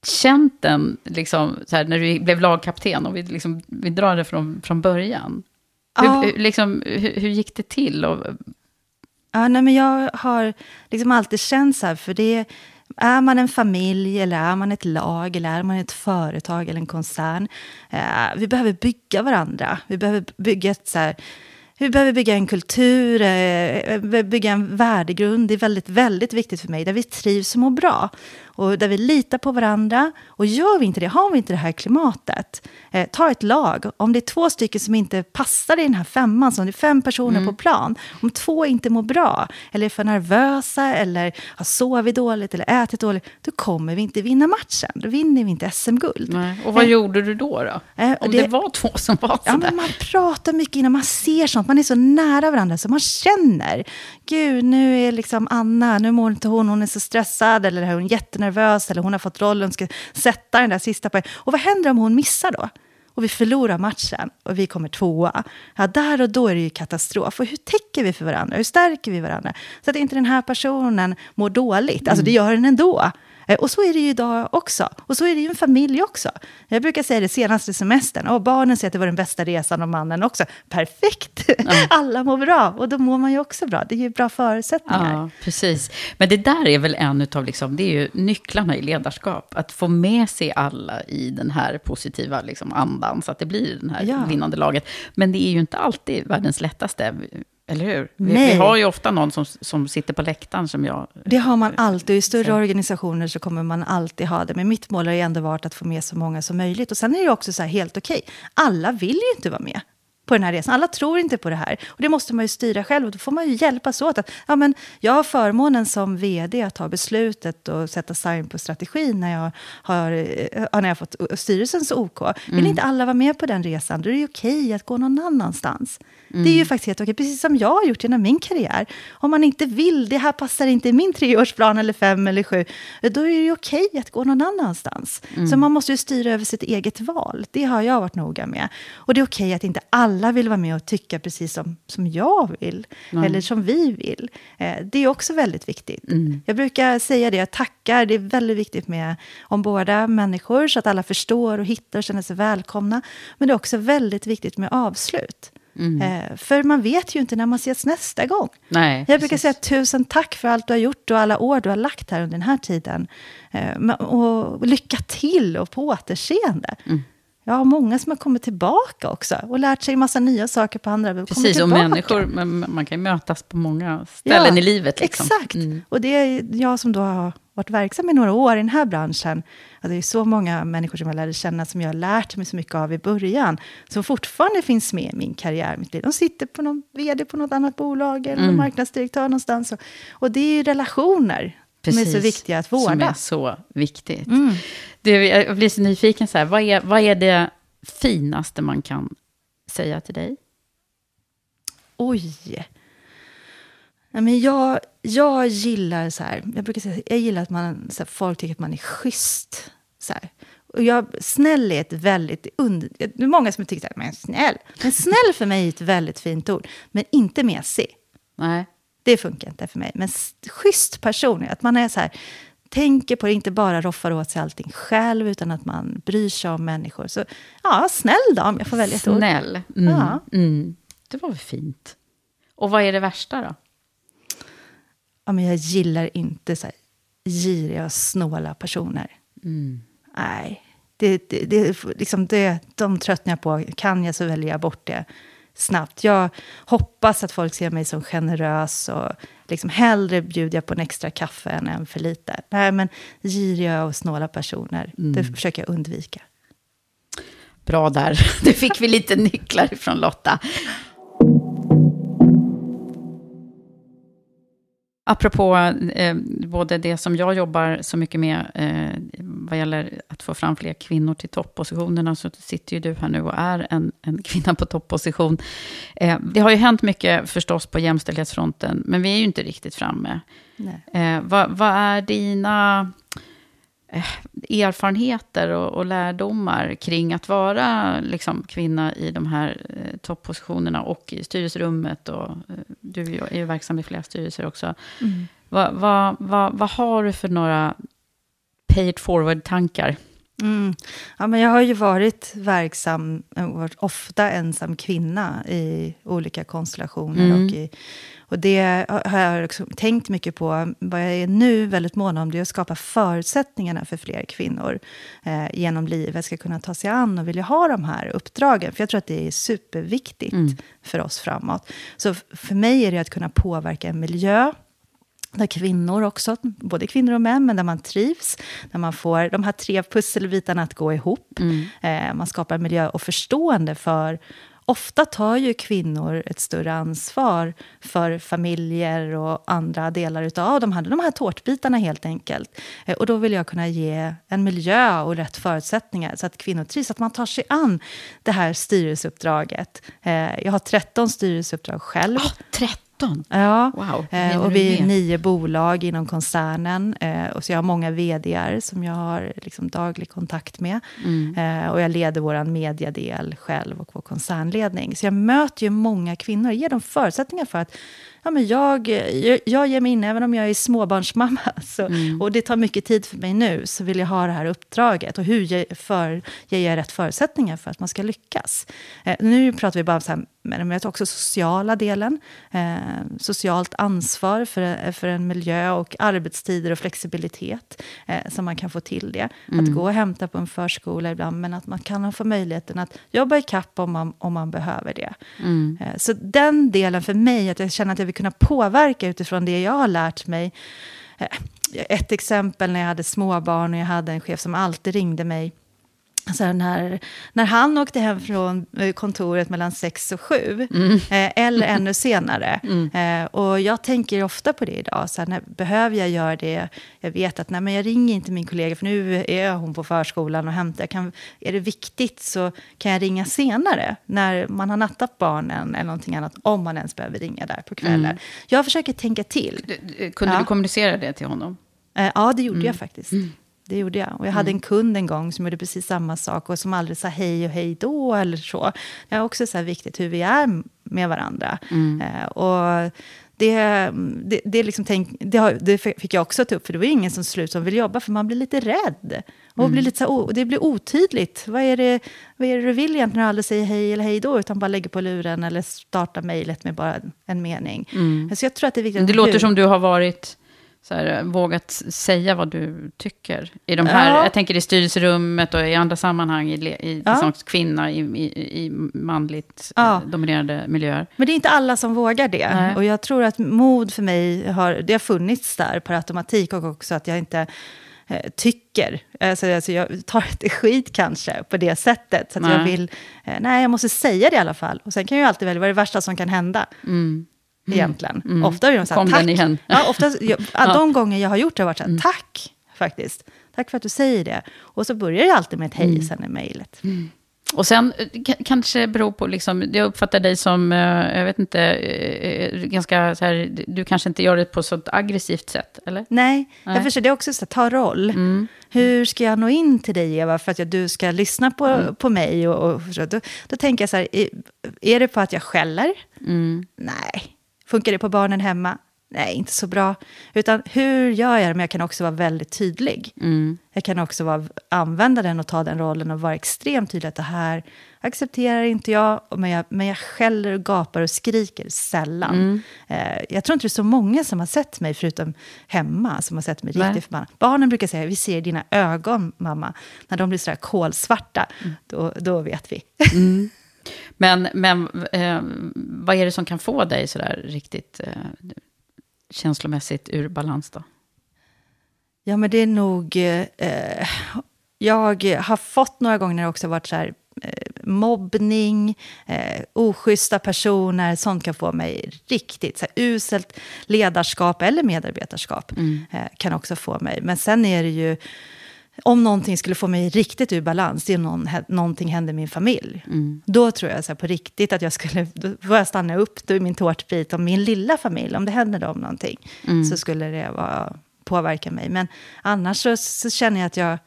känt den liksom, här, när du blev lagkapten, och vi, liksom, vi drar det från, från början? Ja. Hur, hur- liksom, hur, hur gick det till? Och, Ja, nej, men jag har liksom alltid känt så här, för det är man en familj, eller är man ett lag, eller är man ett företag eller en koncern. Eh, vi behöver bygga varandra. Vi behöver bygga ett så här, vi behöver bygga en kultur, eh, bygga en värdegrund. Det är väldigt, väldigt viktigt för mig, där vi trivs och mår bra. Och där vi litar på varandra. Och gör vi inte det, har vi inte det här klimatet, eh, ta ett lag. Om det är två stycken som inte passar i den här femman, som det är fem personer på plan. Om två inte mår bra, eller är för nervösa, eller har sovit dåligt, eller ätit dåligt, då kommer vi inte vinna matchen. Då vinner vi inte SM-guld. och vad gjorde du då? då? Eh, Om det- det, var två som var Ja, sådär. men man pratar mycket innan man ser sånt. Man är så nära varandra så man känner. Gud, nu är liksom Anna, nu mår inte hon, hon är så stressad eller är hon jättenervös eller hon har fått rollen, ska sätta den där sista poängen. Och vad händer om hon missar då? Och vi förlorar matchen och vi kommer tvåa. Ja, där och då är det ju katastrof. Och hur täcker vi för varandra? Hur stärker vi varandra? Så att inte den här personen mår dåligt. Alltså det gör den ändå. Eh, Och så är det ju idag också. Och så är det ju en familj också. Jag brukar säga det senaste semestern. Och barnen säger att det var den bästa resan och mannen också. Perfekt! Alla mår bra. Och då mår man ju också bra. Det är ju bra förutsättningar. Ja, precis. Men det där är väl en utav, liksom, det är ju nycklarna i ledarskap. Att få med sig alla i den här positiva liksom, andan, så att det blir den här Ja. vinnande laget. Men det är ju inte alltid världens lättaste, eller hur? Vi, vi har ju ofta någon som, som sitter på läktaren som jag... Det har man alltid. I större organisationer så kommer man alltid ha det. Men mitt mål har ju ändå varit att få med så många som möjligt. Och sen är det också så här helt okej. Alla vill ju inte vara med på den här resan. Alla tror inte på det här. Och det måste man ju styra själv. Och då får man ju hjälpas åt. Att, ja, men jag har förmånen som vd att ta beslutet och sätta sign på strategin när jag har, eh, när jag fått styrelsens OK. Vill inte alla vara med på den resan, då är det ju okej att gå någon annanstans. Det är ju faktiskt helt okej, precis som jag har gjort genom min karriär. Om man inte vill, det här passar inte i min treårsplan eller fem eller sju, då är det ju okej att gå någon annanstans. Så man måste ju styra över sitt eget val. Det har jag varit noga med. Och det är okej att inte alla vill vara med och tycka precis som, som jag vill, eller som vi vill. Eh, det är också väldigt viktigt. Jag brukar säga det, jag tackar, det är väldigt viktigt med om båda människor, så att alla förstår och hittar och känner sig välkomna. Men det är också väldigt viktigt med avslut. Eh, för man vet ju inte när man ses nästa gång. Nej, Jag brukar precis. säga tusen tack för allt du har gjort och alla år du har lagt här under den här tiden. Eh, och lycka till och på återseende. Mm. Jag har många som har kommit tillbaka också och lärt sig massa nya saker på andra. Precis, och människor, men man kan ju mötas på många ställen Ja, i livet. Liksom. Exakt. Och det är jag som då har varit verksam i några år i den här branschen. Och det är så många människor som jag lärde känna, som jag har lärt mig så mycket av i början, som fortfarande finns med i min karriär, mitt liv. De sitter på någon vd på något annat bolag, eller någon marknadsdirektör någonstans. Och, och det är ju relationer som är så Precis, viktiga att Som är vårda. så viktigt. Du, jag blir så nyfiken, så här, vad, är, vad är det finaste man kan säga till dig? Oj! Men jag, jag gillar så här, jag brukar säga, jag gillar att man, så här, folk tycker att man är schysst. Så här. Och jag, snäll är ett väldigt, und, det är många som tycker att men snäll. Men snäll för mig är ett väldigt fint ord, men inte mesig. Nej. Det funkar inte för mig. Men schysst person, att man är så här, tänker på det, inte bara roffar åt sig allting själv, utan att man bryr sig om människor. Så ja, snäll då, om jag får välja ett ord. Snäll. Mm. Ja. Mm. Det var väl fint. Och vad är det värsta då? ja, men jag gillar inte så här giriga och snåla personer. Nej, det, det, det, liksom det, de tröttnar jag på. Kan jag så väljer jag bort det snabbt. Jag hoppas att folk ser mig som generös och liksom hellre bjuder jag på en extra kaffe än en för lite. Nej, men giriga och snåla personer, det försöker jag undvika. Bra där. Det fick vi lite nycklar ifrån Lotta. Apropå eh, både det som jag jobbar så mycket med eh, vad gäller att få fram fler kvinnor till toppositionerna, så sitter ju du här nu och är en, en kvinna på topposition. Eh, det har ju hänt mycket förstås på jämställdhetsfronten, men vi är ju inte riktigt framme. Eh, vad, vad är dina erfarenheter och, och lärdomar kring att vara liksom, kvinna i de här eh, toppositionerna och i styrelserummet? Och, eh, du är ju- verksam i flera styrelser också. Vad vad vad vad har du för några pay it forward-tankar? Mm. Ja, men jag har ju varit verksam, varit ofta ensam kvinna i olika konstellationer. Mm. Och, i, och det har jag också tänkt mycket på. Vad jag är nu väldigt mån om det är att skapa förutsättningarna för fler kvinnor eh, genom livet ska kunna ta sig an och vilja ha de här uppdragen. För jag tror att det är superviktigt för oss framåt. Så för mig är det att kunna påverka en miljö där kvinnor också, både kvinnor och män, men där man trivs, där man får de här tre pusselbitarna att gå ihop. Eh, man skapar miljö och förstående för Ofta tar ju kvinnor ett större ansvar för familjer och andra delar av de här, de här tårtbitarna helt enkelt. Eh, och då vill jag kunna ge en miljö och rätt förutsättningar så att kvinnor trivs, att man tar sig an det här styrelseuppdraget. Eh, jag har 13 styrelseuppdrag själv. Ah, oh, 13! Ja, Wow, eh, och vi är nio bolag inom koncernen. Eh, och så jag har många vd som jag har liksom daglig kontakt med. Mm. Eh, och jag leder vår mediadel själv och vår koncernledning. Så jag möter ju många kvinnor, ger dem förutsättningar för att ja, men jag, jag, jag ger mig in, även om jag är småbarnsmamma, så, Mm. och det tar mycket tid för mig nu, så vill jag ha det här uppdraget. Och hur ger, för, jag rätt förutsättningar för att man ska lyckas. Eh, nu pratar vi bara om så här, men jag tar också sociala delen. Eh, socialt ansvar för, för en miljö och arbetstider och flexibilitet. Eh, så man kan få till det. Att gå och hämta på en förskola ibland, men att man kan få möjligheten att jobba i kapp om man, om man behöver det. Eh, så den delen för mig, att jag känner att jag vill kunna påverka utifrån det jag har lärt mig. Eh, ett exempel när jag hade småbarn och jag hade en chef som alltid ringde mig så när, när han åkte hem från eh, kontoret mellan sex och sju, eh, eller ännu senare. Eh, och jag tänker ofta på det idag, så här, när, behöver jag göra det? Jag vet att nej, men jag ringer inte min kollega, för nu är hon på förskolan och hämtar. Kan, är det viktigt så kan jag ringa senare, när man har nattat barnen eller någonting annat, om man ens behöver ringa där på kvällen. Jag försöker tänka till. Kunde Ja. du kommunicera det till honom? Eh, ja, det gjorde jag faktiskt. Det gjorde jag. Och jag hade en kund en gång som gjorde precis samma sak och som aldrig sa hej och hej då eller så. Det är också så här viktigt hur vi är med varandra. Eh, och det, det, det, liksom tänk, det, har, det fick jag också ta upp, för det var ingen som slut som vill jobba, för man blir lite rädd. Och blir lite så det blir otydligt. Vad är, det, vad är det du vill egentligen när du aldrig säger hej eller hej då, utan bara lägger på luren eller startar mejlet med bara en mening. Så jag tror att det är viktigt. Det låter hur- som du har varit så här, vågat säga vad du tycker. I de här, Ja. Jag tänker i styrelserummet och i andra sammanhang, i, i Ja. som kvinna i, i, i manligt Ja. eh, dominerade miljöer. Men det är inte alla som vågar det. Nej. Och jag tror att mod för mig har, det har funnits där per automatik och också att jag inte eh, tycker, alltså, alltså jag tar inte skit kanske på det sättet. Så att jag vill, eh, nej jag måste säga det i alla fall. Och sen kan jag ju alltid välja vad är det värsta som kan hända. Egentligen. Ofta är de så här, Mm. Kom tack. den igen. Ja, ofta, jag, Ja. De gånger jag har gjort det har varit så här, tack faktiskt. Tack för att du säger det. Och så börjar det alltid med ett hej sen i mejlet. Och sen eh, kanske beror på, liksom, jag uppfattar dig som, eh, jag vet inte, eh, ganska så här, du kanske inte gör det på så aggressivt sätt, eller? Nej, Nej. jag förstår. Det är också så att ta roll. Hur ska jag nå in till dig, Eva, för att jag, du ska lyssna på, på mig? Och, och, då, då tänker jag så här, är, det på att jag skäller? Nej. Funkar det på barnen hemma? Nej, inte så bra. Utan hur gör jag det? Men jag kan också vara väldigt tydlig. Jag kan också vara, använda den och ta den rollen och vara extremt tydlig att det här accepterar inte jag, men jag, men jag skäller och gapar och skriker sällan. Eh, jag tror inte det är så många som har sett mig, förutom hemma, som har sett mig riktigt förbannad. Barnen brukar säga, vi ser dina ögon, mamma. När de blir sådär kolsvarta, då, då vet vi. Men, men eh, vad är det som kan få dig sådär riktigt eh, känslomässigt ur balans då? Ja, men det är nog... Eh, jag har fått några gånger när det också varit så här, eh, mobbning, eh, oschyssta personer, sånt kan få mig riktigt... Så här, uselt ledarskap eller medarbetarskap eh, kan också få mig. Men sen är det ju... Om någonting skulle få mig riktigt ur balans, det är om någon, någonting händer min familj. Då tror jag så på riktigt att jag skulle... Då får jag stanna upp då i min tårtbit om min lilla familj, om det händer dem någonting. Så skulle det vara, påverka mig. Men annars så, så känner jag att jag...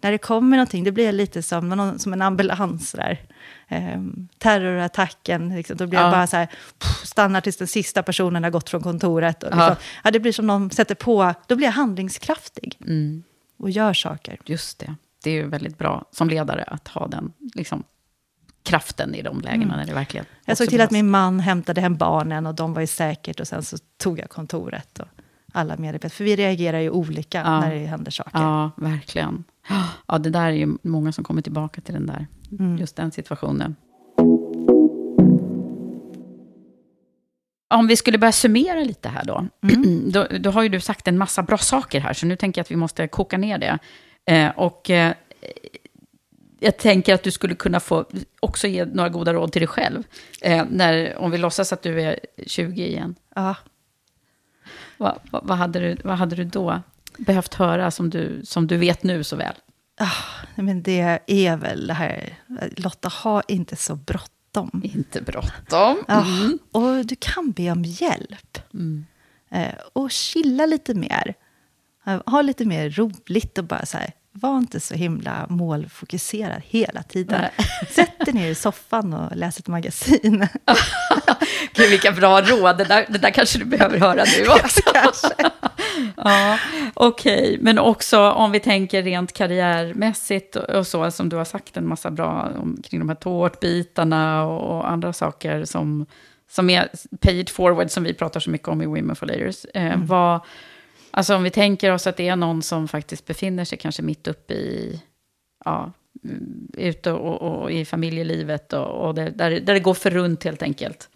När det kommer någonting, det blir lite som, någon, som en ambulans där. Ehm, terrorattacken, liksom, då blir Ja. jag bara så här, pff, stannar tills den sista personen har gått från kontoret. Och Ja. liksom, ja, det blir som någon sätter på, då blir jag handlingskraftig. Och gör saker. Just det. det är ju väldigt bra som ledare att ha den liksom, kraften i de lägena Mm. när det verkligen Jag såg till att behövs. min man hämtade hem barnen och de var ju säkert och sen så tog jag kontoret och alla medarbetare. För vi reagerar ju olika Ja. när det händer saker. Ja, verkligen. Ja, det där är ju många som kommer tillbaka till den där, Mm. just den situationen. Om vi skulle börja summera lite här då. Mm. då. Då har ju du sagt en massa bra saker här, så nu tänker jag att vi måste koka ner det. Eh, och eh, jag tänker att du skulle kunna få också ge några goda råd till dig själv. Eh, när, om vi låtsas att du är 20 igen. Ja. Vad, vad, vad, hade, du, vad hade du då behövt höra som du, som du vet nu så väl? Nej, Men det är väl det här, Lotta, ha inte så bråttom. Inte bråttom. Ja, och du kan be om hjälp. Eh, och chilla lite mer. Ha lite mer roligt och bara så här, var inte så himla målfokuserad hela tiden. Sätt dig ner i soffan och läs ett magasin. Gud, vilka bra råd. Det där, det där kanske du behöver höra nu också. ja, Okej, men också om vi tänker rent karriärmässigt och, så, som du har sagt en massa bra om, kring de här tårtbitarna och, andra saker som, som är pay it forward, som vi pratar så mycket om i Women for Leaders. Eh, vad, alltså om vi tänker oss att det är någon som faktiskt befinner sig kanske mitt uppe i, ja, mm, ute och, och, i familjelivet och, och där, där, där det går för runt helt enkelt.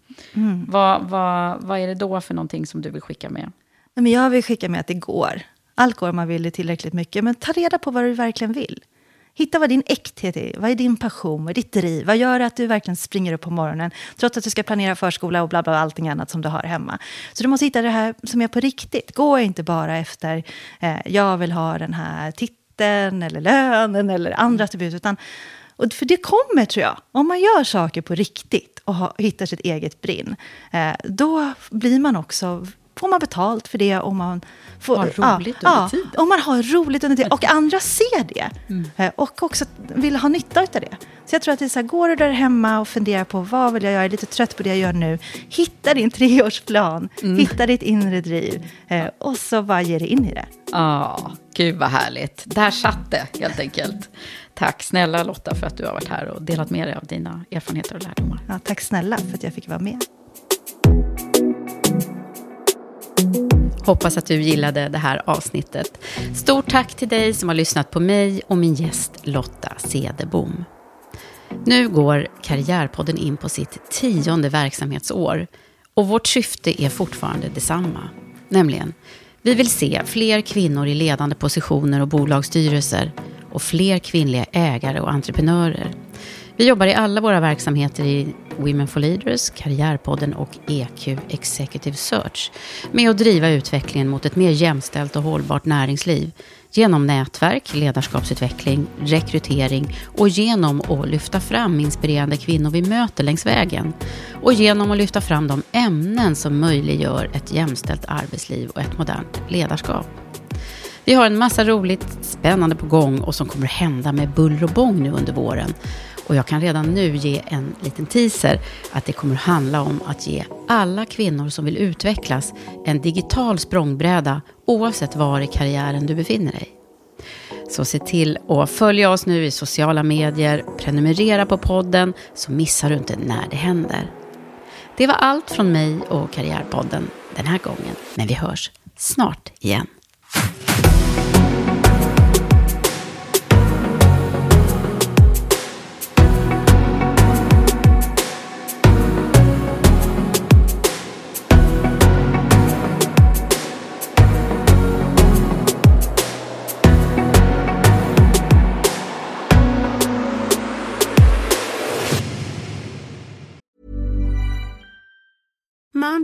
Vad, vad, vad är det då för någonting som du vill skicka med? Nej, men jag vill skicka med att det går. Allt går om man vill det tillräckligt mycket. Men ta reda på vad du verkligen vill. Hitta vad din äkthet är. Vad är din passion? Vad är ditt driv? Vad gör att du verkligen springer upp på morgonen? Trots att du ska planera förskola och bla bla, allting annat som du har hemma. Så du måste hitta det här som är på riktigt. Gå inte bara efter, eh, jag vill ha den här titeln eller lönen eller andra attribut. Utan, och för det kommer, tror jag, om man gör saker på riktigt och ha, hittar sitt eget brinn. Eh, då blir man också får man betalt för det och man får... Har roligt under ja, tiden. och man har roligt under tiden. Och andra ser det. Eh, Och också vill ha nytta av det. Så jag tror att det är så här, går du där hemma och funderar på vad vill jag göra, är lite trött på det jag gör nu. Hitta din treårsplan, hitta ditt inre driv eh, och så bara ge dig in i det. Ja, gud vad härligt. Där satt det helt enkelt. Tack snälla Lotta för att du har varit här och delat med dig av dina erfarenheter och lärdomar. Ja, tack snälla för att jag fick vara med. Hoppas att du gillade det här avsnittet. Stort tack till dig som har lyssnat på mig och min gäst Lotta Cederbom. Nu går Karriärpodden in på sitt tionde verksamhetsår och vårt syfte är fortfarande detsamma. Nämligen, vi vill se fler kvinnor i ledande positioner och bolagsstyrelser och fler kvinnliga ägare och entreprenörer. Vi jobbar i alla våra verksamheter i Women for Leaders, Karriärpodden och EQ Executive Search med att driva utvecklingen mot ett mer jämställt och hållbart näringsliv genom nätverk, ledarskapsutveckling, rekrytering och genom att lyfta fram inspirerande kvinnor vi möter längs vägen och genom att lyfta fram de ämnen som möjliggör ett jämställt arbetsliv och ett modernt ledarskap. Vi har en massa roligt spännande på gång och som kommer hända med buller och bång nu under våren. Och jag kan redan nu ge en liten teaser att det kommer handla om att ge alla kvinnor som vill utvecklas en digital språngbräda oavsett var i karriären du befinner dig. Så se till att följa oss nu i sociala medier, prenumerera på podden så missar du inte när det händer. Det var allt från mig och Karriärpodden den här gången, men vi hörs snart igen.